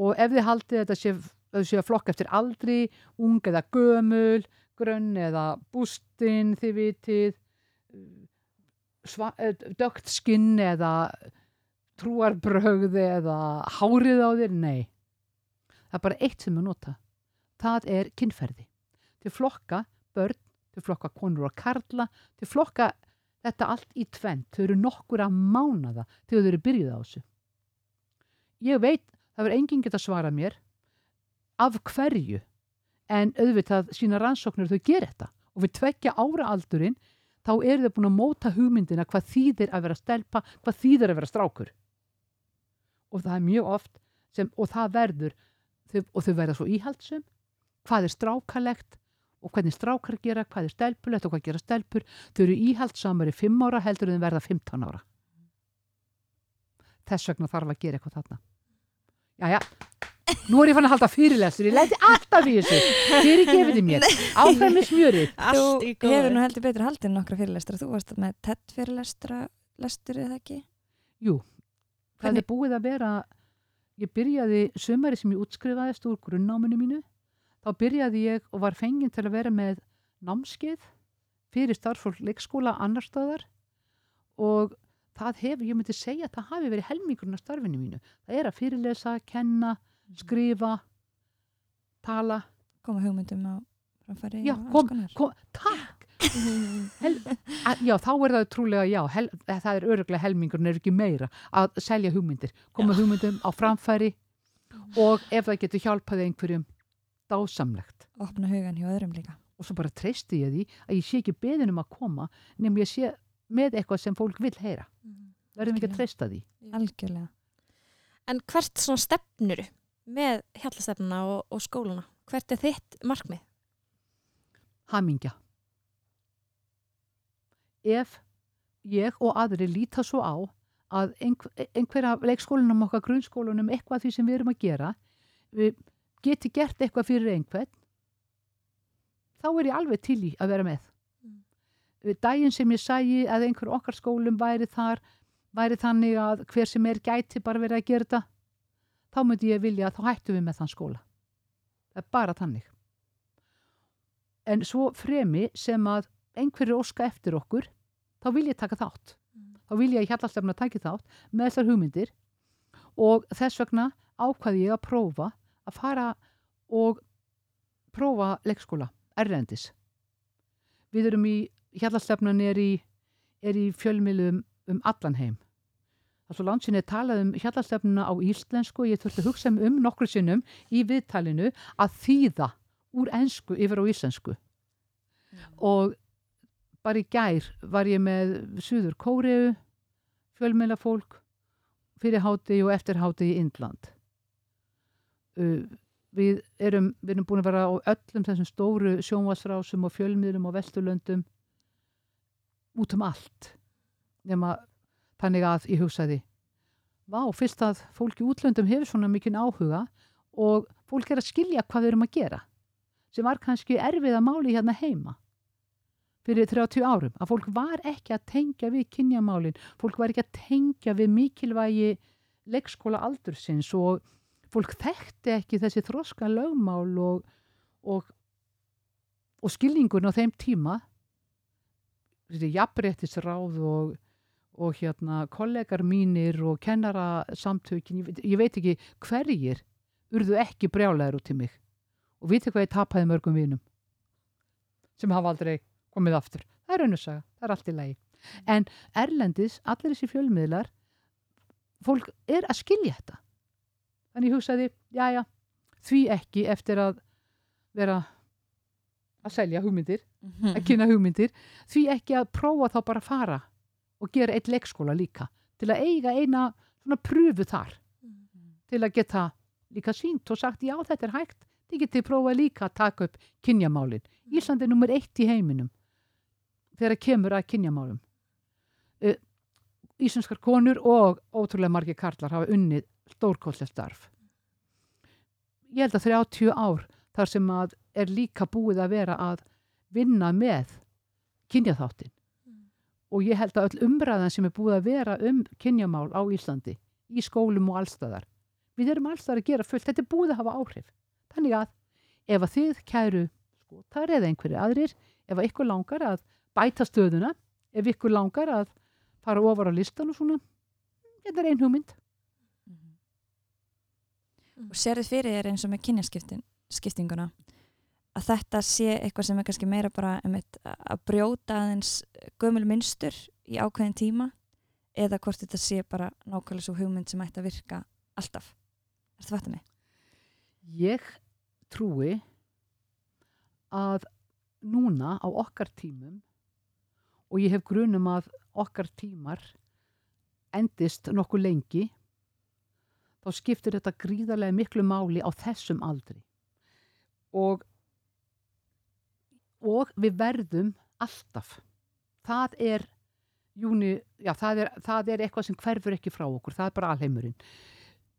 Og ef þið haldið þetta sé, séu að flokka eftir aldri ung eða gömul grönn eða bústinn þið vitið eh, dökkt skinn eða trúarbrögð eða hárið á þér, nei. Það er bara eitt sem þau nota. Það er kynferði. Þau flokka börn þau flokka konur og karla, þau flokka þetta allt í tvent, þau eru nokkur að mána það þegar þau eru byrjuð á þessu. Ég veit, það verður enginn geta svarað mér af hverju, en auðvitað sína rannsóknir þau gera þetta og við tvekja ára aldurinn þá eru þau búin að móta hugmyndina hvað þýðir að vera stelpa, hvað þýðir að vera strákur. Og það er mjög oft sem, og það verður, þau, og þau verða svo íhaldsum, hvað er strákalegt og hvernig strákar gera, hvað er stelpulegt og hvað gera stelpur. Þau eru íhaldsamari 5 ára heldur en verða 15 ára. Þess vegna þarf að gera eitthvað þarna. Jæja, nú er ég fann að halda fyrirlestur, ég læti alltaf í þessu. Fyrir gefið þið mér, áfram með smjörið. Þú hefur nú heldur betur haldið nokkra fyrirlestra. Þú varst með TED fyrirlestra lestur eða ekki? Jú, það Hvernig- er búið að vera, ég byrjaði sömari sem ég útskrifaðist úr grunnnáminu mínu, þá byrjaði ég og var fenginn til að vera með námskeið fyrir starfsfólk leikskóla annar stöðar og það hefur, ég myndi segja að það hafi verið helmingurinn af starfinu mínu. Það er að fyrirlesa, kenna, skrifa, tala, Koma hugmyndum á framfæri Já, kom- kom, takk! <laughs> Hel, að, já, þá er það trúlega já, hel, það er öruglega helmingurinn er ekki meira að selja hugmyndir, koma hugmyndum á framfæri og ef það getur hjálpaði einhverjum dásamlegt. Opna hugan hjá öðrum líka. og svo bara treysti ég því að ég sé ekki beðin um að koma nefnum ég sé með eitthvað sem fólk vil heyra verðum ekki að treysta því Algjörlega. En hvert svona stefnur með hjallastefnuna og, og skóluna? Hvert er þitt markmið? hamingja ef ég og aðri líta svo á að einhver, einhverja leikskólanum okkar grunnskólanum eitthvað því sem við erum að gera við geti gert eitthvað fyrir einhvern þá er ég alveg til í að vera með Mm. Við daginn sem ég sæi að einhver okkar skólum væri þar væri þannig að hver sem er gæti bara verið að gera þetta þá myndi ég vilja að þá hættum við með þann skóla. Það er bara þannig. En svo fremi sem að einhverju óska eftir okkur þá vil ég taka þátt. Þá vil ég að hjallastefna taki þátt með þessar hugmyndir og þess vegna ákvaði ég að prófa að fara og prófa leikskóla erlendis. Við erum í hjallastefnan er í, er í fjölmiðlum um allan heim það svo landsinni talað um hjallastefnuna á íslensku ég þurfti að hugsa um nokkru sinnum í viðtalinu að þýða úr ensku yfir á íslensku og bara í gær var ég með Suður Kóreu, fjölmeila fólk, fyrir háti og eftir háti í Indland. Uh, við, erum, við erum búin að vera á öllum þessum stóru sjónvarsrásum og fjölmiðlum og vesturlöndum út um allt. Nefna þannig að ég hugsaði, vá, fyrst að fólk í útlöndum hefur svona mikinn áhuga og fólk er að skilja hvað við erum að gera sem var kannski erfið að máli hérna heima fyrir 30 árum, að fólk var ekki að tengja við kynjamálin, fólk var ekki að tengja við mikilvægi leikskóla aldursins og fólk þekkti ekki þessi þroska lögmál og, og, og skilningun á þeim tíma þessi jafnréttisráð og, og hérna kollegar mínir og kennara samtökin, ég, ég veit ekki hverjir urðu ekki brjálæður út til mig og viti hvað ég tapaði mörgum vinum sem hafa aldrei komið aftur. Það er önnursaga, það er allt í lagi. En Erlendis, allir þessi fjölmiðlar, fólk er að skilja þetta. Þannig hugsaði, já, já, því ekki eftir að vera að selja hugmyndir, að kynna hugmyndir, því ekki að prófa þá bara að fara og gera eitt leikskóla líka til að eiga eina svona pröfu þar til að geta líka sínt og sagt já þetta er hægt, þið getið prófa líka að taka upp kynjamálin. Ísland er nummer eitt í heiminum þegar kemur að kynjamálum. Uh, Íslenskar konur og ótrúlega margir karlar hafa unnið stórkostlega starf. Ég held að 30 ár þar sem að er líka búið að vera að vinna með kynjaþáttin. Og ég held að öll umræðan sem er búið að vera um kynjamál á Íslandi, í skólum og allstæðar, við erum allstæðar að gera fullt, þetta er búið að hafa áhrif. Þannig að ef að þið kæru skotar eða einhverju aðrir, ef að ykkur langar að bæta stöðuna, ef ykkur langar að fara ofar á listan og svona, þetta er ein hugmynd. og sérðu fyrir þér eins og með kynjaskiptinguna að þetta sé eitthvað sem er kannski meira bara einmitt, að brjóta aðeins gömul mynstur í ákveðin tíma eða hvort þetta sé bara nákvæmlega svo hugmynd sem ætti að virka alltaf Er þetta vatna mig? Ég trúi að núna á okkar tímum og ég hef grunum að okkar tímar endist nokkuð lengi þá skiptir þetta gríðarlega miklu máli á þessum aldri og og við verðum alltaf það er júni, já það er, það er eitthvað sem hverfur ekki frá okkur, það er bara alheimurinn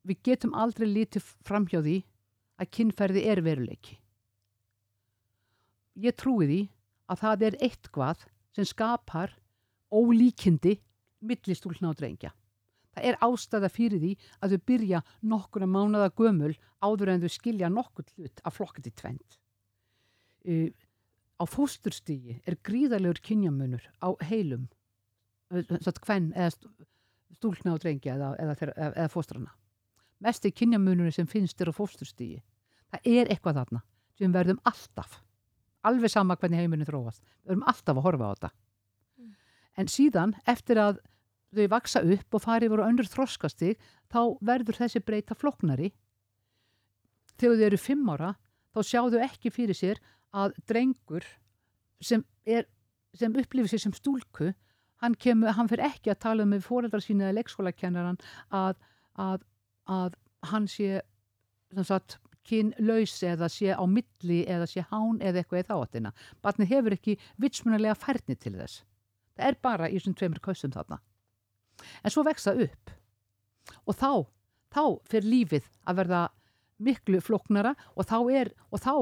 við getum aldrei lítið framhjá því að kynferði er veruleiki. Ég trúi því að það er eitthvað sem skapar ólíkindi millistúlna og drengja. Það er ástæða fyrir því að þau byrja nokkuna mánada gömul áður en þau skilja nokkur hlut af flokkandi tvend. Uh, á fósturstígi er gríðarlegur kynjamunur á heilum, hvern eða stúlna og drengja eða, eða, eða, eða fóstrana mesti kynjamunurinn sem finnst er á fósturstígi. Það er eitthvað þarna sem verðum alltaf, alveg sama hvernig heimurinn þróast, við verðum alltaf að horfa á þetta. Mm. En síðan, eftir að þau vaksa upp og fari voru önnur þroskastig, þá verður þessi breyta floknari. Þegar þau eru fimm ára, þá sjáðu ekki fyrir sér að drengur sem, sem upplifir sér sem stúlku, hann, kemur, hann fyrir ekki að tala með fóreldrar sína eða leikskólakennaran að, að að hann sé kynlaus eða sé á milli eða sé hán eða eitthvað í þáttina. Barnið hefur ekki vitsmunalega færni til þess. Það er bara í þessum tveimur kausum þarna. En svo vexa upp og þá, þá fyrir lífið að verða miklu floknara og þá, er, og þá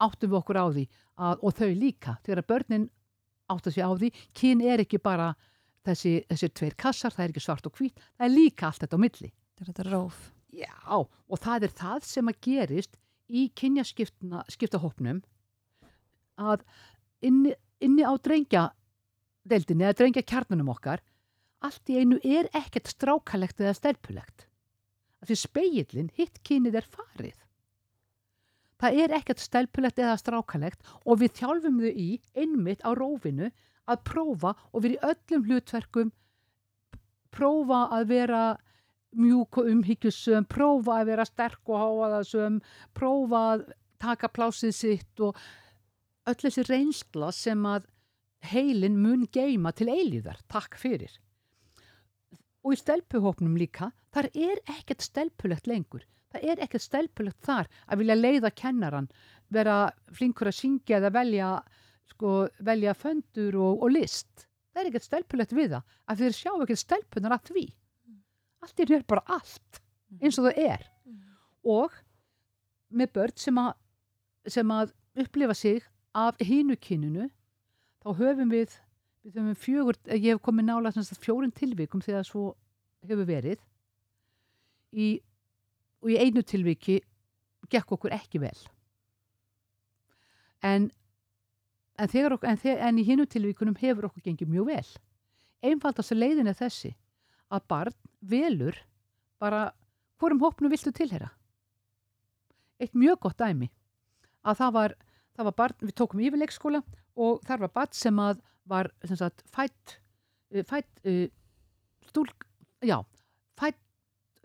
áttum við okkur á því að, og þau líka þegar börnin áttu sig á því kyn er ekki bara þessi, þessi tveir kassar, það er ekki svart og hvít það er líka allt þetta á milli Þetta er róf. Já, og það er það sem að gerist í kynjaskiptahopnum að inni, inni á drengja deildinni eða drengja kjarnunum okkar allt í einu er ekkert strákalegt eða stelpulegt. Því speillin, hitt kynið er farið. Það er ekkert stelpulegt eða strákalegt og við þjálfum þau í einmitt á rófinu að prófa og við í öllum hlutverkum prófa að vera mjúk og umhyggjusum, prófa að vera sterk og háaðasum, prófa að taka plásið sitt og öll þessi reynsla sem að heilin mun geima til eilíðar, takk fyrir. Og í stelpuhópnum líka, þar er ekkert stelpulegt lengur. Það er ekkert stelpulegt þar að vilja leiða kennaran, vera flinkur að syngja eða velja, sko, velja föndur og, og list. Það er ekkert stelpulegt við það, að þeir sjá ekkert stelpunar að því. Allt er bara allt, eins og það er. Og með börn sem að, sem að upplifa sig af hínu kyninu, þá höfum við, við höfum fjögur, ég hef komið nála fjórin tilvikum þegar svo hefur verið í, og í einu tilviki gekk okkur ekki vel. En, en, okkur- en, þegar, en í hinu tilvíkunum hefur okkur gengið mjög vel. Einfaldast að leiðin er þessi að barn velur bara hvorum hópnu viltu tilhera. Eitt mjög gott dæmi að það var, það var barn, við tókum yfir leikskóla og þar var barn sem að var sem sagt, fætt, eh, fætt uh, stúlk, já, fætt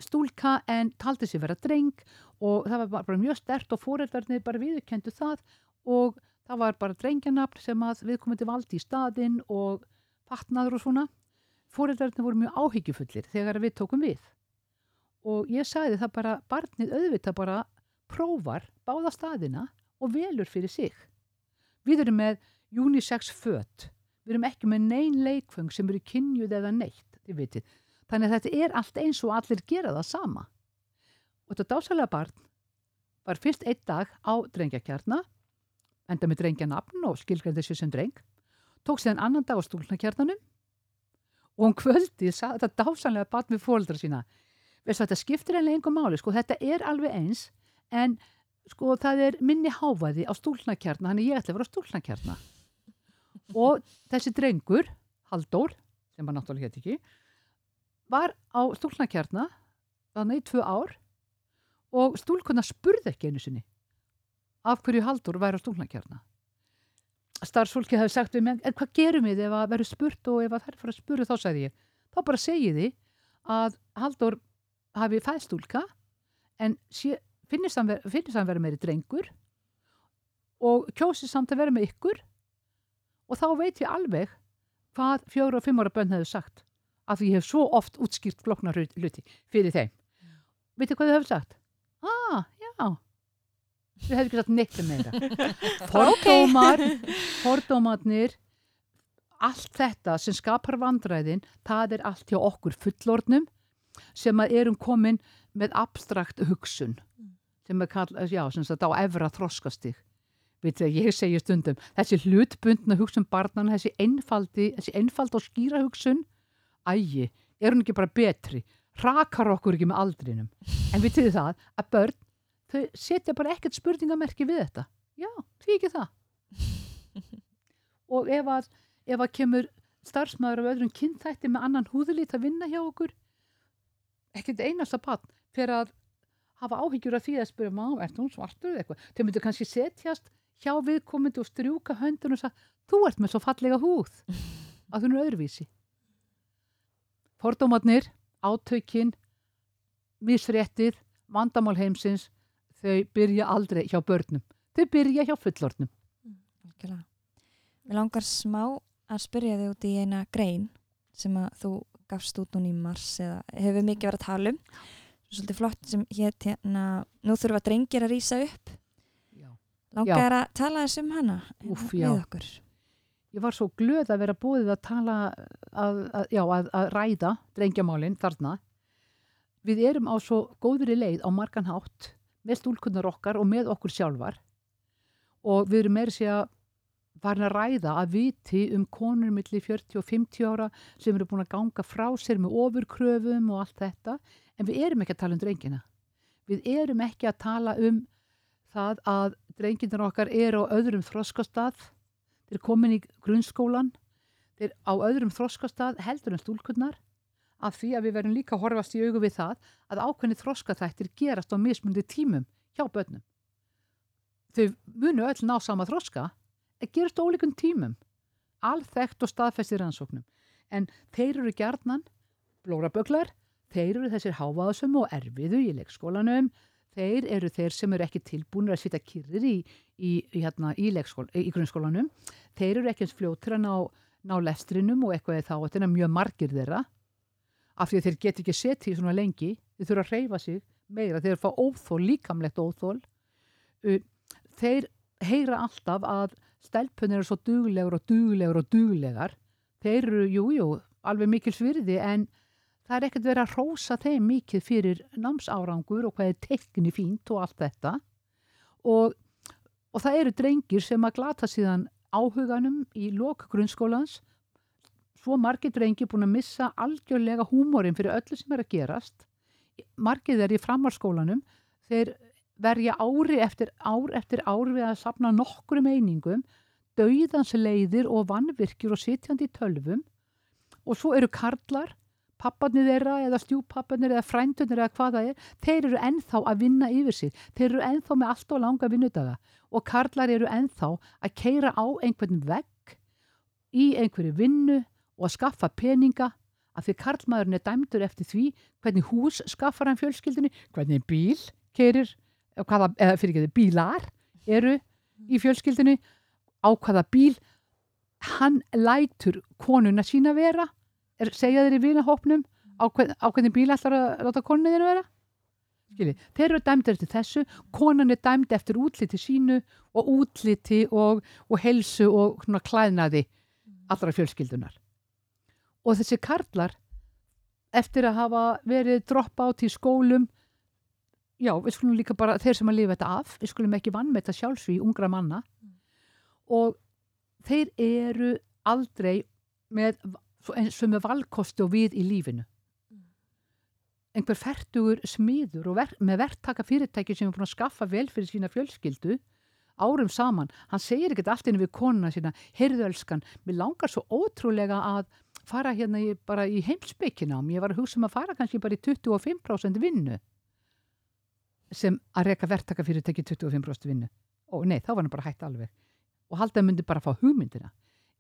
stúlka en taldi sér vera dreng og það var bara, bara mjög stert og fóreldarnir bara viðurkendu það og það var bara drengjanafn sem að við komum til valdi í staðinn og fatnaður og svona. Fóreldarnir voru mjög áhyggjufullir þegar við tókum við. Og ég sagði það bara, barnið auðvitað bara prófar báða staðina og velur fyrir sig. Við erum með unisex föt. Við erum ekki með neyn leikfeng sem eru kynjuð eða neitt, þið vitið. Þannig að þetta er allt eins og allir gera það sama. Og þetta dásalega barn var fyrst einn dag á drengjakjarna, enda með drengjanafn og skilgræði þessu sem dreng, tók síðan annan dag á stúlnakjarnanum og hún kvöldi þetta dásanlega barn við fóldra sína. Veist, þetta skiptir enlega engum máli, sko, þetta er alveg eins, en sko það er minni háfaði á stúlnakjarna, þannig ég ætla að vera á stúlnakjarna. Og þessi drengur, Halldór, sem var náttúrulega hétt ekki, var á stúlnakjarna þannig í tvö ár og stúlkunna spurði ekki einu sinni af hverju Haldur væri á stúlnakjarna. Starfsfólki hefði sagt við mig, en hvað gerum við ef að verður spurt og ef að þær fara að spuru þá sagði ég, þá bara segi því að Haldur hafi fæðstúlka en sé, finnist hann ver- finnist hann vera meiri drengur og kjósi samt að vera með ykkur og þá veit ég alveg hvað fjóra og fimm ára bönn hefur sagt af því ég hef svo oft útskýrt floknar hluti fyrir þeim. Veitu hvað þau hefur sagt? Ah, já. Þau hefur ekki sagt neitt um meira. <laughs> Fordómar, fordómarnir, allt þetta sem skapar vandræðin, það er allt hjá okkur fullornum sem að erum komin með abstrakt hugsun sem er kall, já, sem sagt á efra þroskastig. Að ég segi stundum, þessi hlutbundna hugsun barnan, þessi einfaldi, þessi einfald og skýra hugsun, ægi, er hún ekki bara betri? Rakar okkur ekki með aldrinum? En við þið það að börn, þau setja bara ekkert spurningamerki við þetta. Já, því ekki það. Og ef að, ef að kemur starfsmæður af öðrum kynþætti með annan húðulít að vinna hjá okkur, ekkert einasta barn fyrir að hafa áhyggjur af því að spyrja, má, ert hún svartur eða eitthvað? Þau myndu kannski setjast hjá viðkomandi og strjúka höndun og sagða, þú ert með svo fallega húð að þú er öðruvísi. Fordómatnir, átökin, misfréttir, vandamál heimsins, þau byrja aldrei hjá börnum. Þau byrja hjá fullornum. Algjörlega. Mér langar smá að spyrja þig út í eina grein sem að þú gafst út núna í mars eða hefur mikið verið að tala um. Svolítið flott sem hétt hérna, nú þurfa drengir að rýsa upp. Já. Langar þér að tala þess um hana Úff, við já. Ég var svo glöð að vera búið að tala, að, að, já, að, að ræða drengjamálinn þarna. Við erum á svo góðri leið á margan hátt með stúlkunnar okkar og með okkur sjálfar og við erum meira að segja farin að ræða að viti um konur milli 40 og 50 ára sem eru búin að ganga frá sér með ofurkröfum og allt þetta en við erum ekki að tala um drengina. Við erum ekki að tala um það að drenginir okkar eru á öðrum þroskastað þeir komin í grunnskólan þeir á öðrum þroskastað heldur en stúlkunnar af því að við verum líka að horfast í augu við það að ákveðni þroskaþættir gerast á mismundi tímum hjá börnum. Þau munu öll ná sama þroska en gerast á ólíkun tímum alþekkt og staðfestir rannsóknum en þeir eru gjarnan blóraböglar, þeir eru þessir hávaðasum og erfiðu í leikskólanum þeir eru þeir sem eru ekki tilbúinir að sitja kyrrir í, í, hérna, í, í grunnskólanum. Þeir eru ekki eins fljótur að ná, ná lestrinum og eitthvað þá, þetta er mjög margir þeirra, af því að þeir get ekki setið í svona lengi, þeir þurfa að reyfa sig meira, þeir fá óþól, líkamlegt óþól. Þeir heyra alltaf að stelpunir eru svo duglegur og duglegur og duglegar. Þeir eru, jú, jú, alveg mikil svirði en það er ekkert verið að rósa þeim mikið fyrir námsárangur og hvað er tekni fínt og allt þetta. Og, og það eru drengir sem að glata síðan áhuganum í lok grunnskólans. Svo margir drengir búin að missa algjörlega húmórin fyrir öllu sem er að gerast. Margir þeir í framharskólanum þeir verja ári eftir ár eftir ár við að sapna nokkru meiningum dauðansleiðir og vannvirkjur og sitjandi í tölvum. Og svo eru karlar papparnir þeirra eða stjúpapparnir eða frændunir eða hvað það er, þeir eru ennþá að vinna yfir sig, þeir eru ennþá með allt og langa vinnudaga. Og karlar eru ennþá að keira á einhvern vegg í einhverju vinnu og að skaffa peninga af því karlmaðurinn er dæmdur eftir því hvernig hús skaffar hann fjölskyldinni, hvernig bíl keirir, eða, hvaða, eða fyrir ekki bílar eru í fjölskyldinni, á hvaða bíl hann lætur konuna sína vera er, segja þeir í vinahópnum á, hvern, á hvernig bíl ætlar að láta konunni þeirra vera? Skilji, þeir eru dæmdir eftir þessu konan er dæmd eftir útliti sínu og útliti og, og helsu og svona klæðnaði allra fjölskyldunar. Og þessi karlar eftir að hafa verið droppa át í skólum já, við skulum líka bara þeir sem að lifa þetta af, við skulum ekki vann með þetta sjálfsví ungra manna. Og þeir eru aldrei með sem er valkosti og við í lífinu. Einhver færtugur smiður og ver, með verktaka fyrirtæki sem er búin að skaffa vel fyrir sína fjölskyldu árum saman, hann segir ekkert allt inn við konuna sína, heyrðu ölskan mér langar svo ótrúlega að fara hérna í, bara í heimsbyggina ég var að hugsa um að fara kannski bara í 25% vinnu. Sem að reyka verktaka fyrirtæki 25% vinnu. Og nei, þá var hann bara hægt alveg. Og haldaði myndi bara að fá hugmyndina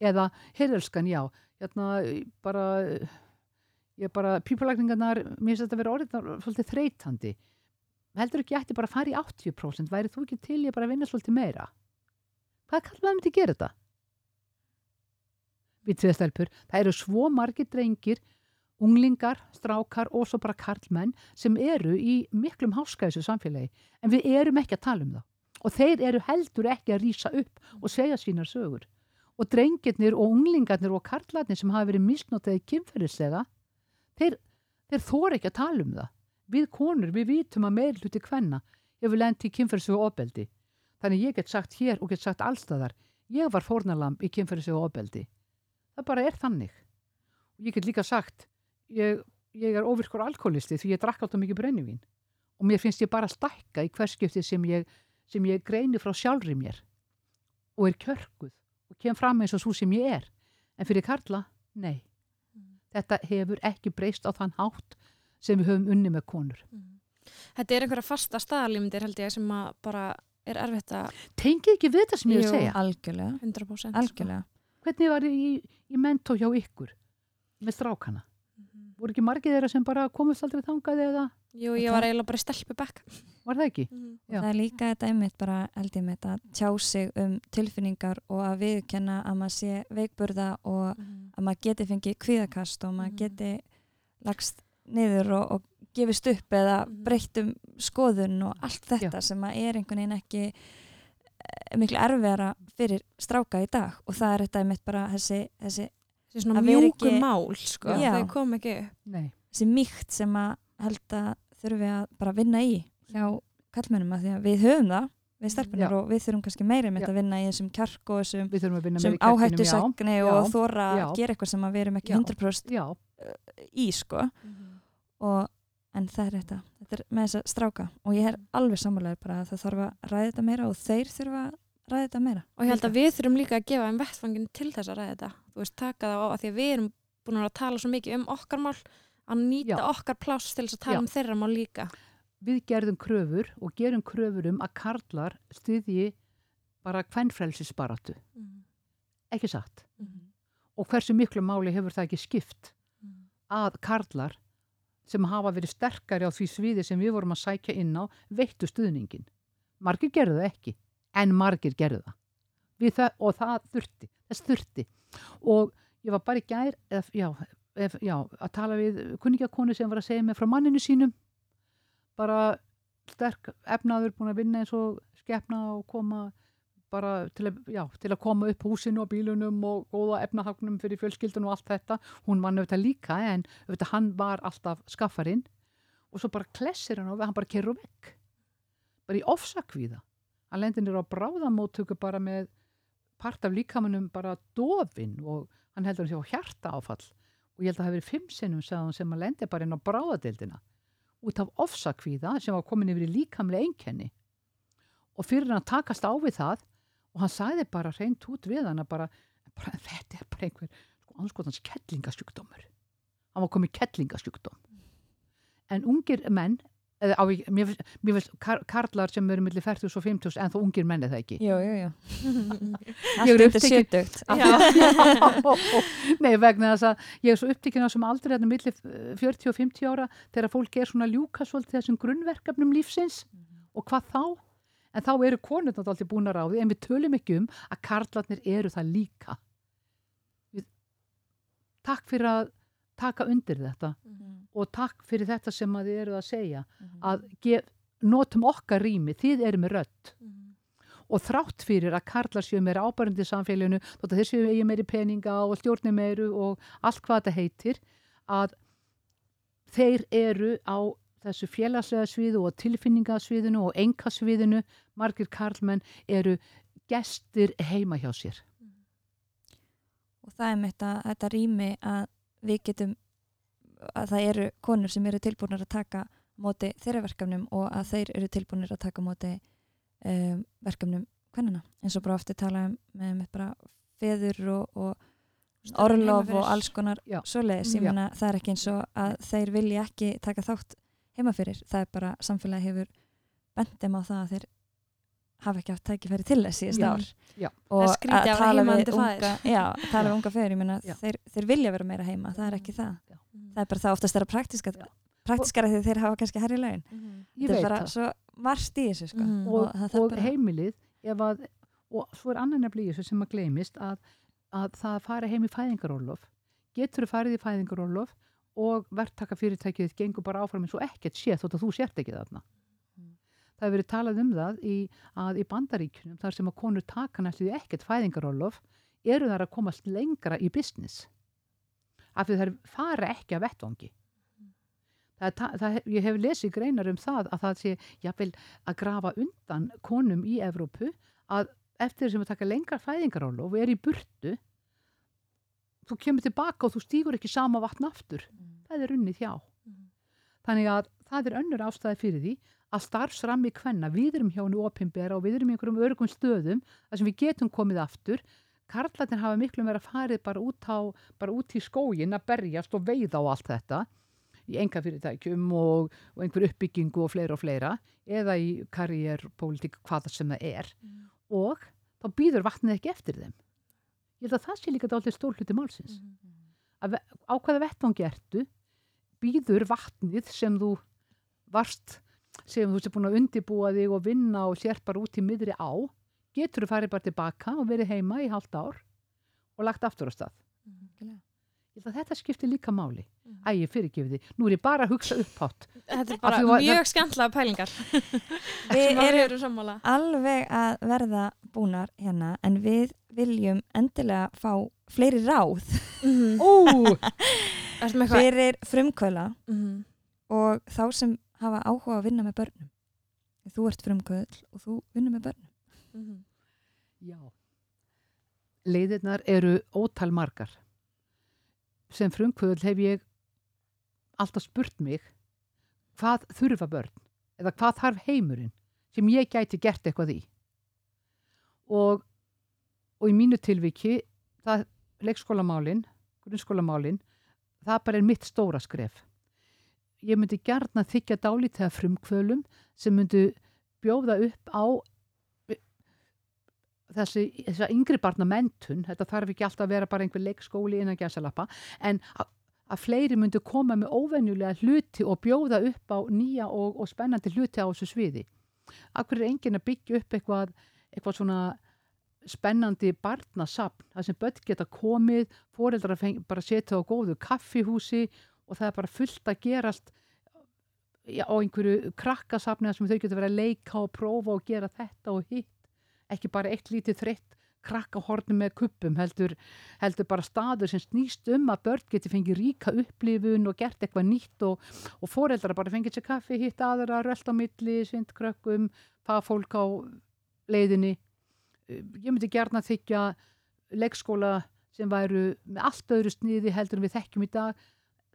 eða heyrðelskan, já. Hérna, bara ég bara, pípulagningarnar mér finnst þetta að vera orðið svolítið þreytandi. Heldur ekki ætti bara að fara í 80% væri þú ekki til ég bara að vinna svolítið meira? Hvað kallar maður myndi að gera þetta? við tviðstelpur, það eru svo margir drengir unglingar, strákar og svo bara karlmenn sem eru í miklum háskæðisu samfélagi. En við erum ekki að tala um það og þeir eru heldur ekki að rýsa upp og segja sínar sögur og drengirnir og unglingarnir og karlarnir sem hafa verið misnótaði kynferðislega þeir, þeir þóra ekki að tala um það. Við konur, við vitum að meir hluti hvenna hefur lendi í kynferðislega ofbeldi. Þannig ég get sagt hér og get sagt allstaðar ég var fórnalamb í kynferðislega ofbeldi. Það bara er þannig. Og ég get líka sagt ég, ég er ofirkur alkoholisti því ég drakk alltaf mikið brennivín. Og mér finnst ég bara stækka í hverskipti sem ég, sem ég greini frá sjálfri mér og er kjörguð og kem fram eins og svo sem ég er en fyrir Karla, nei Mm. þetta hefur ekki breyst á þann hátt sem við höfum unni með konur Þetta er einhverja fasta staðalímyndir held ég sem að bara er erfitt að tengið ekki við þetta sem ég er Jú. að segja algjörlega, 100% algjörlega. hvernig var ég í, í mentó hjá ykkur með strákana Sko. Voru ekki margið þeirra sem bara komist aldrei þangað eða Jú, ég var eiginlega bara stelpu bekk var það ekki? Já. Það er líka þetta einmitt bara held ég með þetta að tjá sig um tilfinningar og að viðkenna að maður sé veikburða og að maður geti fengið kvíðakast og maður Mhm. geti lagst niður og, og gefist upp eða Mhm. breytt um skoðun og allt þetta sem að er einhvern veginn ekki eh, miklu erfiðara fyrir stráka í dag og það er þetta einmitt bara þessi, Þessi svona Að mjúku ekki- mál sko, Já. þau kom ekki upp. Nei, þessi mýkt sem að held að þurfi að bara vinna í hjá kallmennum að því að við höfum það við Já. og við þurfum kannski meira með að vinna í þessum kjark og þessum við þurfum að vinna sem meira í kjarkinum, áhættu já. sagni Já. og þóra að gera eitthvað sem að við erum ekki Já. 100% Já, í sko. Og, en það er þetta. Þetta er með þessa stráka. Og ég er alveg sammálaður bara að það þarf að ræða þetta meira og þeir þurfa að ræða þetta meira. Og ég held að við þurfum líka að gefa þeim vettfangin til þess að ræða þetta. Þú veist, taka það á að því að við erum búin að tala svo mikið um okkar mál að nýta Já. okkar pláss til þess að tala Já. um þeirra mál líka. Við gerðum kröfur og gerum kröfur um að karlar styðji bara kvennfrelsisbaratu, ekki satt? Og hversu miklu máli hefur það ekki skipt að karlar sem hafa verið sterkari á því sviði sem við vorum að sækja inn á veittu stuðningin. Margir gerðu það ekki, en margir gerðu það. Það, og það þurfti, þess þurfti. Og ég var bara í gær, eða, já, ef, já, að tala við kunningakonu sem var að segja mig frá manninu sínum, bara sterk efnaður búin að vinna eins og skepna og koma bara til að, já, til að koma upp húsinu og bílunum og góða efnahagnum fyrir fjölskyldun og allt þetta. Hún var auðvitað líka en auðvitað hann var alltaf skaffarinn og svo bara klessir hann og hann bara kerur vekk. Bara í ofsakvíða. Hann lendir nýra á bráðamóttöku bara með part af líkamunum bara dofin og hann heldur hann sé á hjarta áfall og ég held að það hafi verið fimm sinnum sem hann lendi bara inn á bráðadeildina. Út af ofsakvíða sem var komin yfir í líkamlega einkenni. Og fyrir hann takast á við það og hann sagði bara reynd út við hann bara, bara þetta er bara einhver sko, anskotans kettlingasjúkdómur hann var komið kettlingasjúkdóm en ungir menn á, mér, finnst- karlar sem eru millir 40 og 50 en þó ungir menn er það ekki Jú, jú, jú. <laughs> Ég er undir upptekin- sjötugt. <laughs> Nei, vegna þess að ég er svo upptekinn á þessum aldrei hérna millir 40 og 50 ára þegar fólk er svona ljúka svolítið þessum grunnverkefnum lífsins og hvað þá? En þá eru konurnar alltaf búin að ráði en við tölum ekki um að karlarnir eru það líka. Við, takk fyrir að taka undir þetta og takk fyrir þetta sem að þið eru að segja að gef, notum okkar rými, þið eru með rödd. Og þrátt fyrir að karlar séu meira ábærandi í samfélaginu, þótt að þeir séu eigi meiri peninga og stjórni meiru og allt hvað þetta heitir, að þeir eru á þessu félagslega sviðu og tilfinningasviðinu og engasviðinu, margir karlmenn eru gestir heima hjá sér. og það er með þetta, þetta rými að við getum að það eru konur sem eru tilbúinir að taka móti þeirra verkefnum og að þeir eru tilbúinir að taka móti um, verkefnum kvennana eins og bara ofti tala um með, með bara feður og, og orlof og alls konar svoleiðis, ég Já. meina það er ekki eins og að þeir vilja ekki taka þátt heima fyrir, það er bara samfélagi hefur bendum á það að þeir hafa ekki haft tækifæri til þess síðast Já. ár Já. og <laughs> að tala við unga, já, tala unga feður, ég meina þeir, þeir vilja vera meira heima, það er ekki það Já. það er bara það oftast er að praktiska praktiskara því þeir hafa kannski herri laun Ég þetta er veit bara það. svo marst í þessu sko. Mhm. og, það þarf og bara- heimilið ef að, og svo er annan nefnilega í þessu sem að gleymist að, að það fari heim í fæðingarólof getur þú farið í fæðingarólof og verktaka fyrirtækið gengur bara áfram eins og ekkert sé þótt að þú sért ekki þarna það hefur verið talað um það í, að í bandaríkjunum þar sem að konur taka næstu ekkert fæðingarólof eru þar að komast lengra í business. Af því þær fara ekki að vettvangi. Það, það, ég hef lesið greinar um það að það sé jafnvel að grafa undan konum í Evrópu að eftir sem að taka lengra fæðingarólof og er í burtu þú kemur tilbaka og þú stígur ekki sama vatn aftur. Það er unnið hjá. Þannig að það er önnur ástæði fyrir því að starfsrammi kvenna, við erum hjá henni opimbera og við erum í einhverjum örgum stöðum þar sem við getum komið aftur. Karlatin hafa miklu meira farið bara út, á, bara út í skógin að berjast og veiða á allt þetta. Í enga fyrirtækjum og, og einhver uppbyggingu og fleira og fleira eða í karriér, pólitík, hvað sem það er. Og þá býður vatnið ekki eftir þeim. Ég held að það sé líka dálítið stór hluti málsins. Að ve- á hvaða vettvangi ertu býður vatnið sem þú varst sem þú ert búin að undibúa þig og vinna og sér bara út í miðri á getur þú farið bara tilbaka og verið heima í halvt ár og lagt aftur á stað. Að þetta skiptir líka máli. Æ, ég fyrirgefið því, nú er ég bara að hugsa upphátt. Þetta er bara var- mjög skemmtilega pælingar. <laughs> Við erum alveg að verða búnar hérna en við viljum endilega fá fleiri ráð. <laughs> Eitthvað? fyrir frumkvöla Mhm. og þá sem hafa áhuga að vinna með börnum. Þú ert frumkvöld og þú vinnur með börnum. Mhm. já. Leiðirnar eru ótal margar. Sem frumkvöðul hef ég alltaf spurt mig hvað þurfa börn? Eða hvað þarf heimurinn sem ég gæti gert eitthvað í? Og, og í mínu tilviki það leikskólamálin grunnskólamálin það bara er mitt stóra skref ég myndi gjarna þykja dálítið af frumkvölum sem myndi bjóða upp á þessi, þessa yngri barna mentun, þetta þarf ekki alltaf að vera bara einhver leikskóli innan gæsalappa, en að- að fleiri myndu koma með óvenjulega hluti og bjóða upp á nýja og, og spennandi hluti á þessu sviði. Akkur er enginn að byggja upp eitthvað, eitthvað svona spennandi barnasapn, það sem börn geta komið, foreldrar bara setja á góðu kaffihúsi og það er bara fullt að gerast já, á einhverju krakkasapni þar sem þau geta verið að leika og prófa og gera þetta og hitt, ekki bara eitt lítið þreytt krakkahornum með kuppum heldur, heldur bara staður sem snýst um að börn geti fengið ríka upplifun og gert eitthvað nýtt og, og foreldrar bara fengið sér kaffi, hitt aðra, rölt á milli, svindkrökkum, fagfólk á leiðinni. Ég myndi gerna þykja leikskóla sem væru með allt öðru sniði heldur en við þekkjum í dag.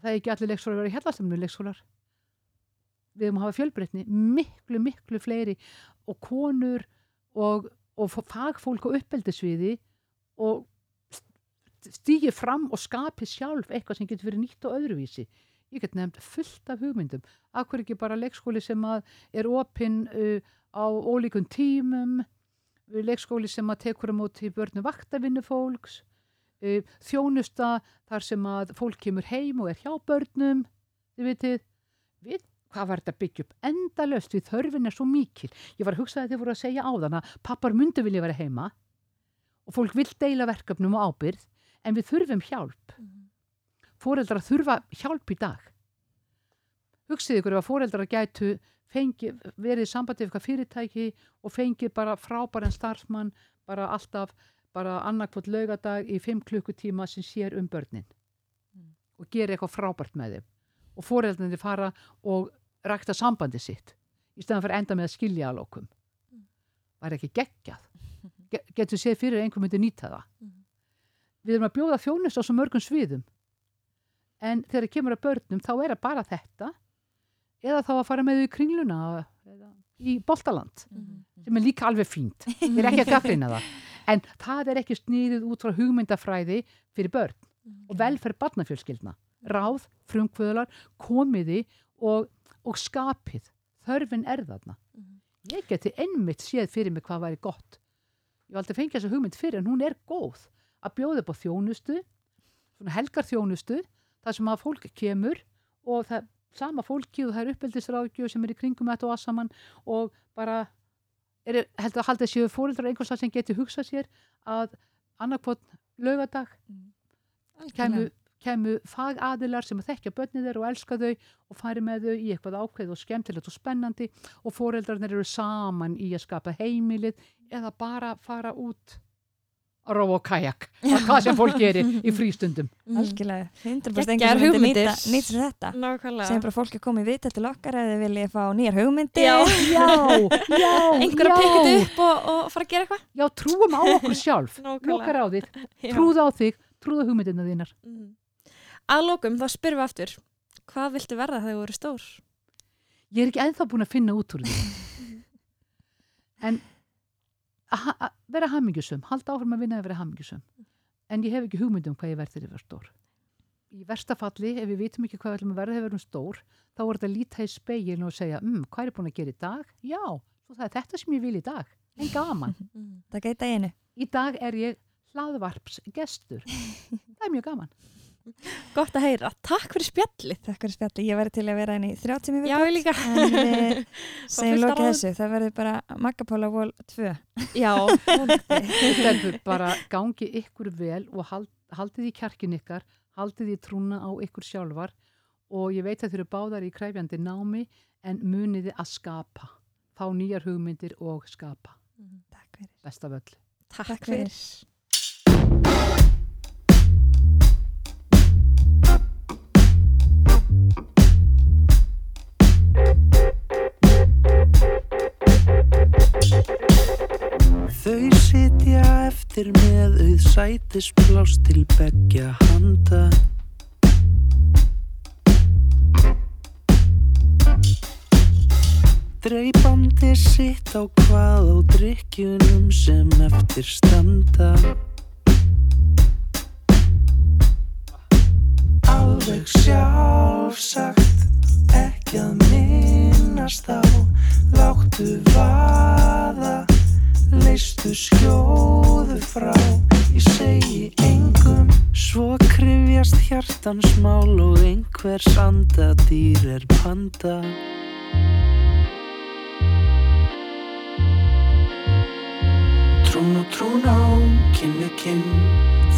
Það er ekki allir leikskólar að vera hellastamnu leikskólar. Við höfum að hafa fjölbreytni, miklu, miklu fleiri og konur og og fagfólk á uppeldisviði og stýgir fram og skapi sjálf eitthvað sem getur verið nýtt og öðruvísi. Ég get nefnd fullt af hugmyndum. Akkur ekki bara leikskóli sem er opinn uh, á ólíkun tímum, leikskóli sem tekur á móti börnu vaktavinnu fólks, þjónusta þar sem að fólk kemur heim og er hjá börnum, þið vitið, við hvað var þetta byggja upp? Endalöst við þörfin er svo mikil. Ég var að hugsa að þið voru að segja á þann að pappar myndi vilja vera heima og fólk vil deila verkefnum og ábyrð en við þurfum hjálp. Mm. fóreldrar þurfa hjálp í dag. Hugsið ykkur ef að fóreldrar gætu fengi, verið í sambandi við eitthvað fyrirtæki og fengið bara frábæran starfsmann bara alltaf bara annarkvot laugadag í 5 klukkutíma sem sér um börnin mm. og gerir eitthvað frábært með þeim. Og fóreldrarnir fara og rækta sambandi sitt í staðan fyrir enda með að skilja að lókum það er ekki geggjað? Ge getur séð fyrir einhver myndi nýta það? Við erum að bjóða þjónust á svo mörgum sviðum. En þegar það kemur að börnum þá er það bara þetta. Eða þá að fara með þau í kringluna í Boltaland sem er líka alveg fínt. Við erum ekki að gaflina það en það er ekki sniðið út frá hugmyndafræði fyrir börn og velferð barnafjölskyldna. Ráð, frumkvöðlar komiði og og skapið, þörfin er þarna. Mm. Ég geti einmitt séð fyrir mig hvað væri gott. Ég valdi að fengja þessu hugmynd fyrir en hún er góð. Að bjóða upp á þjónustu svona helgar þjónustu þar sem að fólk kemur og það sama fólki og það er uppeldisráðgjöf sem er í kringum þetta og að saman og bara er, heldur að halda séu fórildrar einhvers að sem geti hugsað sér að annarkvotn lögadag mm. kemur kemur fagadilar sem að þekkja börnið þeir og elska þau og fari með þau í eitthvað ákveð og skemmtilegt og spennandi og foreldrarnir eru saman í að skapa heimilið eða bara fara út að róa og kajak að hvað sem fólk gerir í <laughs> frístundum. Mm. Algjörlega, 100% einhvern veginn nýta, nýta þetta. Sem bara fólk er komið vitt til okkar eða viljið fá nýjar hugmyndir. Já, <laughs> já, já Einhver að pikka þetta upp og, og fara að gera eitthvað? Já, trúum á okkur sjálf. <laughs> Lokkar á þig, trúða á þig trúða hugmyndina þínar. Mm. Aðlókum þá spyrfum við aftur hvað viltu verða þegar þú eru stór? Ég er ekki enþá búin að finna út úr því. En að vera hamingjusum halda áfram að vinna að vera hamingjusum en ég hef ekki hugmyndum hvað ég verð þegar ég verð stór. Í versta falli, ef við vitum ekki hvað við ætlum að verða þegar við erum stór þá er þetta að líta í speilin og segja um, hvað er búin að gera í dag? Já, það er þetta sem ég vil í dag. En gaman. <laughs> Það geta einu. Í dag er ég hlaðvarpsgestur <laughs> það er mjög gaman Gott að heyra, takk fyrir spjalli Takk fyrir spjalli, ég verði til að vera inn í 30 mjög Já, ég líka. En við segjum lokið þessu, það verður bara Magapóla vol 2 Já. <laughs> Þetta bara gangi ykkur vel og hald, haldið í kjarkin ykkar haldið í trúna á ykkur sjálfar og ég veit að þau eru báðar í kræfjandi námi en muniði að skapa. Fá nýjar hugmyndir og skapa. Mm, Takk fyrir. Bestavöll Takk, takk fyrir Þau sitja eftir með auð sætisblás til begja handa. Dreipandi sitt á hvað á drikkjunum sem eftir standa. Alveg sjálfsagt ekki að minnast á Láttu vaða leistu skjóðu frá. Ég segi engum svo krifjast hjartansmál og einhver sandadýr er panda. Trún og trún á kynnu kinn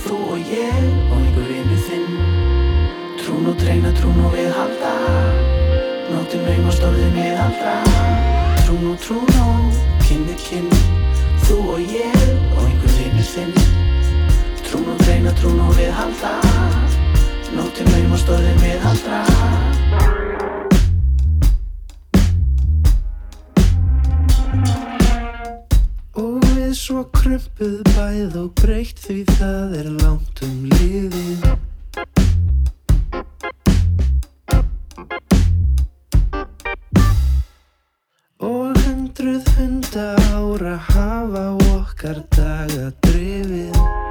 þú og ég og einhver vinnu þinn. Trún og treyna trún og við halda nóttum raum og stórðum við halda Trún og trún á kynnu kinn þú og ég og einhver reynir þinn Trún og dreina, trún og við halda. Nóttinn laum og stóðum við haldra Og við svo krumpuð bæð og breykt því það er langt um lífið Og hundra ára hafa okkar daga drifið.